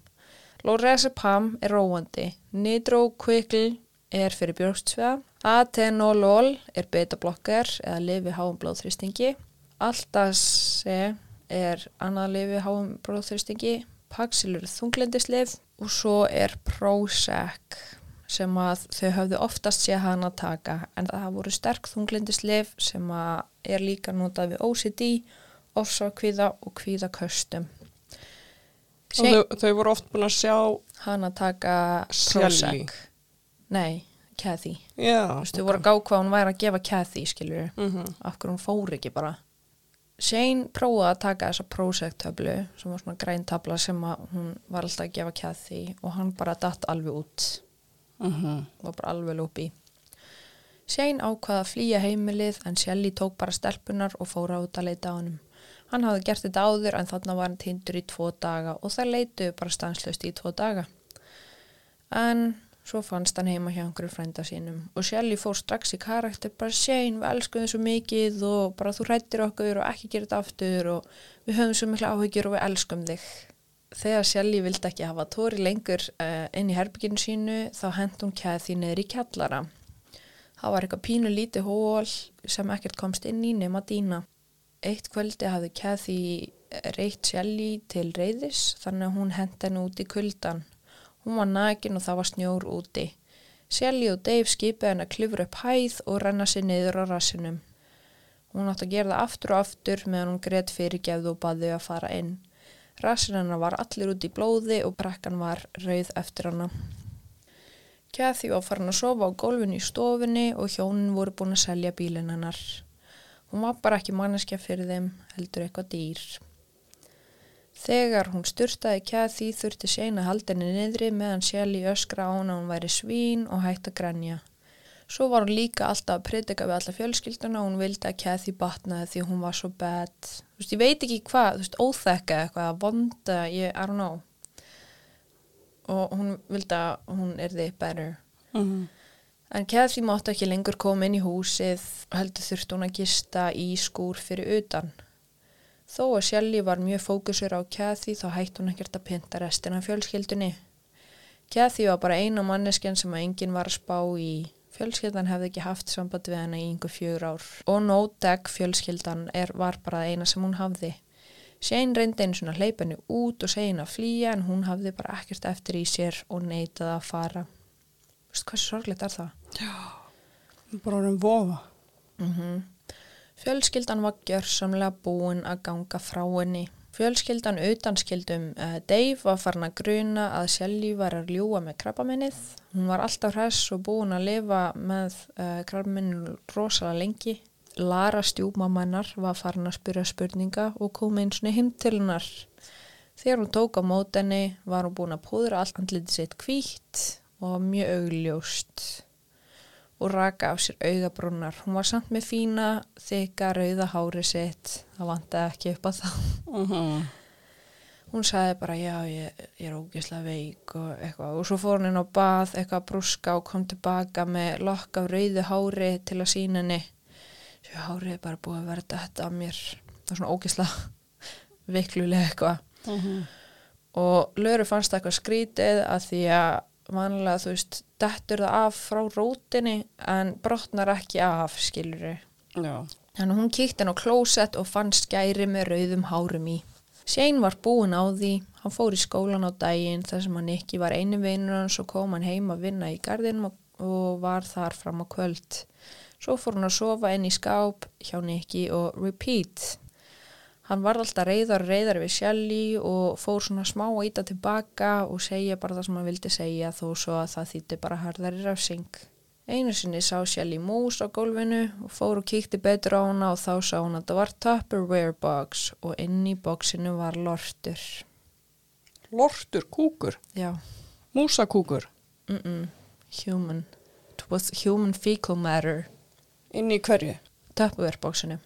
Lorazepam er róandi, Nidrokvikl er fyrir björgstsveða, Atenolol er beta-blokkar eða lifi háum blóðþristingi, Altase er annað lifi háum blóðþristingi, Paxil eru þunglindislif og svo er Prozac sem að þau hafðu oftast sé hana að taka en það voru sterk þunglindislif sem að er líka notað við OCD, ofsakvíða og kvíðaköstum. Og þau, þau voru oft búin að sjá, hana taka Shelly. Prozac. Nei, Kathy. já. Þú veist, þau voru að gá hvað hún væri að gefa Kathy, skilur Mm af hverju hún fór ekki bara. Shane prófaði að taka þessa Prozac-töflu sem var svona græntabla sem hún var alltaf að gefa Kathy og hann bara datt alveg út. -hmm. var bara alveg lúpi. Shane ákvaða að flýja heimilið en Shelly tók bara stelpunar og fóra út að leita á honum. Hann hafði gert þetta áður en þarna var hann tindur í tvo daga og það leitu bara stanslöst í tvo daga. En svo fannst hann heima hjá einhverju frænda sínum og Shelly fór strax í karakter bara Shane, við elskum þið svo mikið og bara þú rættir okkur og ekki gera þetta aftur og við höfum svo mikla áhyggjur og við elskum þig. Þegar Shelly vildi ekki hafa Tóri lengur uh, inn í herbygginu sínu þá hent hún Kathy niður í kjallara. Það var eitthvað pínu lítið hól sem ekkert komst inn í nema dýna. Eitt kvöldi hafði Kathy reitt Shelly til reyðis þannig að hún henda henni út í kuldan. Hún var nakin og það var snjór úti. Shelly og Dave skipið henni að klifra upp hæð og renna sér niður á rassinum. Hún átti að gera það aftur og aftur meðan hún greitt fyrirgefðu og baði að fara inn. Rassin hennar var allir út í blóði og brekkan var rauð eftir hana. Kathy var farin að sofa á gólfinu í stofunni og hjónin voru búin að selja bílinn hennar. Hún var bara ekki manneskja fyrir þeim, heldur eitthvað dýr. Þegar hún styrtaði Kathy þurfti Shane að halda henni niðri meðan Shelly öskra á hana að hún væri svín og hægt að grænja. Svo var hún líka alltaf að predika við alla fjölskylduna og hún vildi að Kathy batnaði því hún var svo bad. Þú veist, ég veit ekki hvað, þú veist, óþekka eitthvað, vonda, ég, I don't know. Og hún vildi að hún erði better. Mm En Kathy mátti ekki lengur koma inn í húsið heldur þurfti hún að gista í skúr fyrir utan. Þó að Shelly var mjög fókusur á Kathy þá hætti hún ekkert að pynta restina fjölskyldunni. Kathy var bara eina manneskjan sem að enginn var að spá í. Fjölskyldan hefði ekki haft samband við henni í yngur fjögur ár og no deck fjölskyldan er, var bara eina sem hún hafði. Shane reyndi einu svona hleypa henni út og segja henni að flýja en hún hafði bara ekkert eftir í sér og neitaði að fara. Vist hvað sorglegt er það? Bara orðin vofa. Mm Fjölskyldan var gjörsamlega búin að ganga frá henni. Fjölskyldan utanskildum uh, Dave var farin að gruna að Shelly var að ljúa með krabbaminnið. Hún var alltaf hress og búin að lifa með uh, krabbaminnið rosalega lengi. Lara stjúmamannar var farin að spyrja spurninga og kom eins og hinn til hennar. Þegar hún tók á mótenni var hún búin að púðra allt andlitið sitt hvítt og mjög augljóst og raka af sér augabrúnar. Hún var samt með fína, þykka, rauða hári sitt. Það vantaði ekki upp á það. Mm Hún sagði bara, já, ég, ég er ógeðslega veik og eitthvað. Og svo fór hún inn á bað, eitthvað að brúska og kom tilbaka með lokk af rauðu hári til að sína henni. Svo hárið er bara búið að verða þetta af mér. Það er svona ógeðslega veiklulega eitthvað. -hmm. Og Löru fannst það eitthvað skrítið að því að vanlega, þú veist, dettur það af frá rótinni en brotnar ekki af, skilur Já. Þannig hún kíkti hann á klósett og fann skæri með rauðum hárum í. Shane var búinn á því, hann fór í skólan á daginn þar sem hann ekki var einu hans og kom hann heim að vinna í gardinum og, var þar fram á kvöld. Svo fór hann að sofa inn í skáp hjá Nicky og repeat. Hann var alltaf reyðar reyðar við Shelly og fór svona smá að íta tilbaka og segja bara það sem hann vildi segja þó svo að það þýtti bara harðari rafsing. Einu sinni sá Shelly mús á gólfinu og fór og kíkti betur á hana og þá sá hún að það var Tupperware box og inn í boxinu var lortur. Lortur, kúkur, Já, músakúkur. mm -mm. human. It was human fecal matter. Inn í hverju? Tupperware boxinu.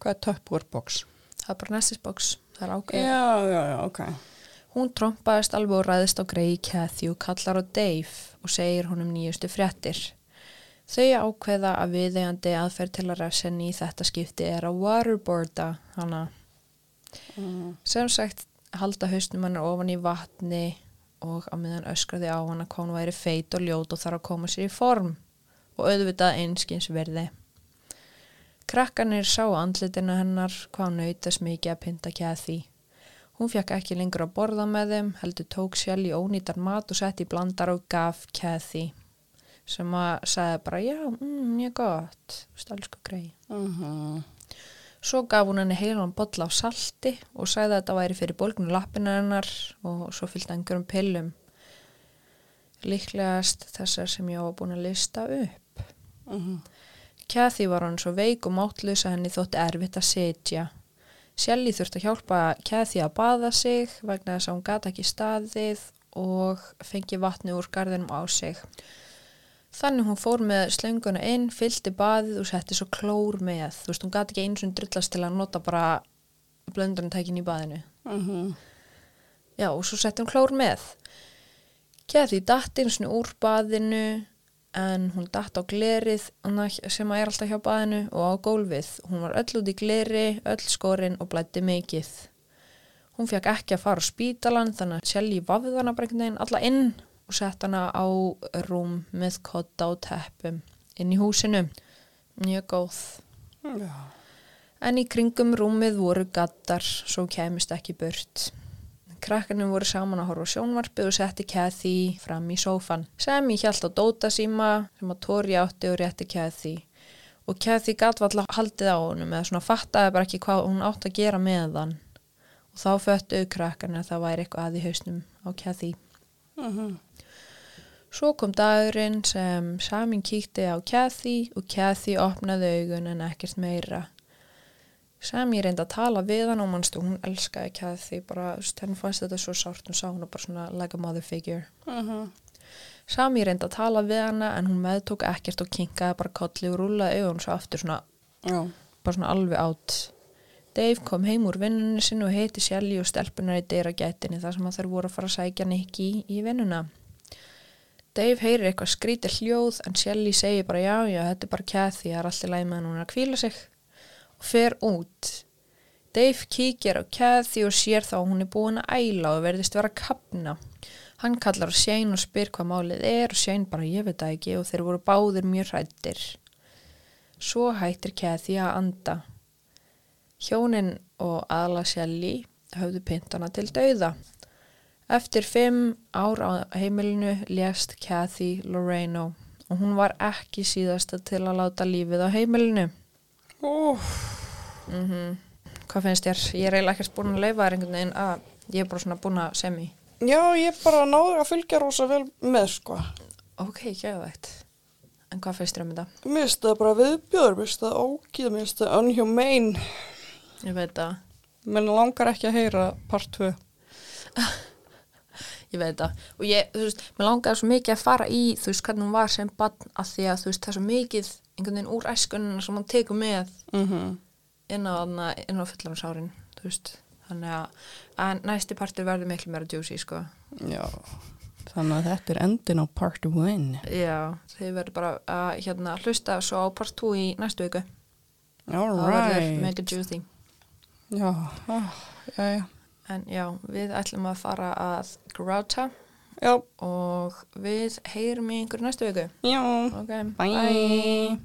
Hvað er Tupperware box? Það er bara nestis box. Það er ákveð. Já, já, já, ok. Hún trompaðist alveg og ræðist á grei Kathy og kallar á Dave og segir honum nýjustu fréttir. Þau ákveða að viðeigandi aðferð til að refsenni í þetta skipti er að waterboarda hana. Mm. Sem sagt halda hausnum hann ofan í vatni og á meðan öskraði á hana hvað hún væri feit og ljót og þarf að koma sér í form og auðvitað einskins verði. Krakkanir sá andlitina hennar hvað hún nautast mikið að pynta Kathy. Hún fekk ekki lengur að borða með þeim, heldur tók sjálf í ónýtar mat og sett í blandar og gaf Kathy sem að sagði bara já, mm, mjög gott, stálsku grei. Mm Svo gaf hún henni heilan bolla á salti og sagði að þetta væri fyrir bólgnu lappina hennar og svo fylgdi einhverjum pillum. Líklegast þessar sem ég á búin að lista upp. -hmm. Kathy var hann svo veik og máttlaus að henni þótti erfitt að setja. Shelly þurfti að hjálpa Kathy að baða sig vegna þess að hún gata ekki staðið og fengi vatni úr garðinum á sig. Þannig hún fór með slönguna inn, fylgdi baðið og setti svo klór með. Þú veist, hún gati ekki eins og drullast til að nota bara blöndunartækin í baðinu. Mm Já, og svo setti hún klór með. Kathy datt eins og úr baðinu en hún datt á glerið sem er alltaf hjá baðinu og á gólfið. Hún var öll út í gleri, öll skorinn og blætti mikið. Hún fekk ekki að fara á spítalan þannig að Shelly vafði hana bara einhvern veginn alla inn og sett hana á rúm með kotta og teppum inn í húsinu. Mjög góð. Já. En í kringum rúmið voru gattar, svo kemist ekki burt. Krakkarnir voru saman að horfa sjónvarpið og setti Kathy fram í sófan. Sammy hjælt á Dóta síma sem að Tori átti og rétti Kathy. Og Kathy gatt valla haldið á honum eða svona fattaði bara ekki hvað hún átti að gera með hann. Og þá föttuðu krakkarnir að það væri eitthvað að í hausnum á Kathy. Svo kom dagurinn sem Samin kíkti á Kathy og Kathy opnaði augun en ekkert meira. Sami reyndi að tala við hann og mannstu hún elskaði Kathy bara, henni fannst þetta svo sárt hún sá hún bara svona like a mother figure. Sami reyndi að tala við hana en hún meðtók ekkert og kinkaði bara kolli og rúlaði augun svo aftur svona, Já. bara svona alveg átt. Dave kom heim úr vinnunni sinu og heiti Shelly og stelpunar í dyra gætinni þar sem þær voru að fara að sækja Nicky í vinnuna. Dave heyrir eitthvað skrítið hljóð en Shelly segir bara já, já, þetta er bara Kathy, það er alltaf læg með hann hún er að kvíla sig fer út. Dave kíkir á Kathy og sér þá að hún er búin að æla og verðist vera að kapna. Hann kallar á Shane og spyr hvað málið er og Shane bara ég veit það ekki og þeir voru báðir mjög hrættir. Svo hættir Kathy að anda. Hjónin og aðla Shelly höfðu pintana til dauða. Eftir fimm ár á heimilinu lést Kathy Loreno og hún var ekki síðasta til að láta lífið á heimilinu. Úf, Hvað finnst þér? Ég er eiginlega ekkert búin að leifa þér einhvern veginn að ég er bara svona búin að semi. já, ég bara náður að fylgja rosa vel með, sko. Ok, geðvægt. En hvað finnst þér um þetta? Mér finnst það bara viðbjöður, mér finnst það ógíð, mér finnst það unhumane. Ég veit það. Mér langar ekki að heyra part 2. Ég veit það. Og ég, þú veist, mér langaði svo mikið að fara í, þú veist, hvernig hún var sem bann að því að, þú veist, það er svo mikið einhvern veginn úr æskunina sem hann tekur með Mm -hmm. inn á, á fullansárin, þú veist. Þannig að, að næsti partur verður miklu meira juicy, sko. Já, þannig að þetta er endin á part 1. Já, þið verður bara að hérna, hlusta svo á part 2 í næstu viku. All Það verður right. mega juicy. Já, ah, já, já. En já, við ætlum að fara að gráta Já, og við heyrum í einhverju næstu viku. já. Ok, Bye.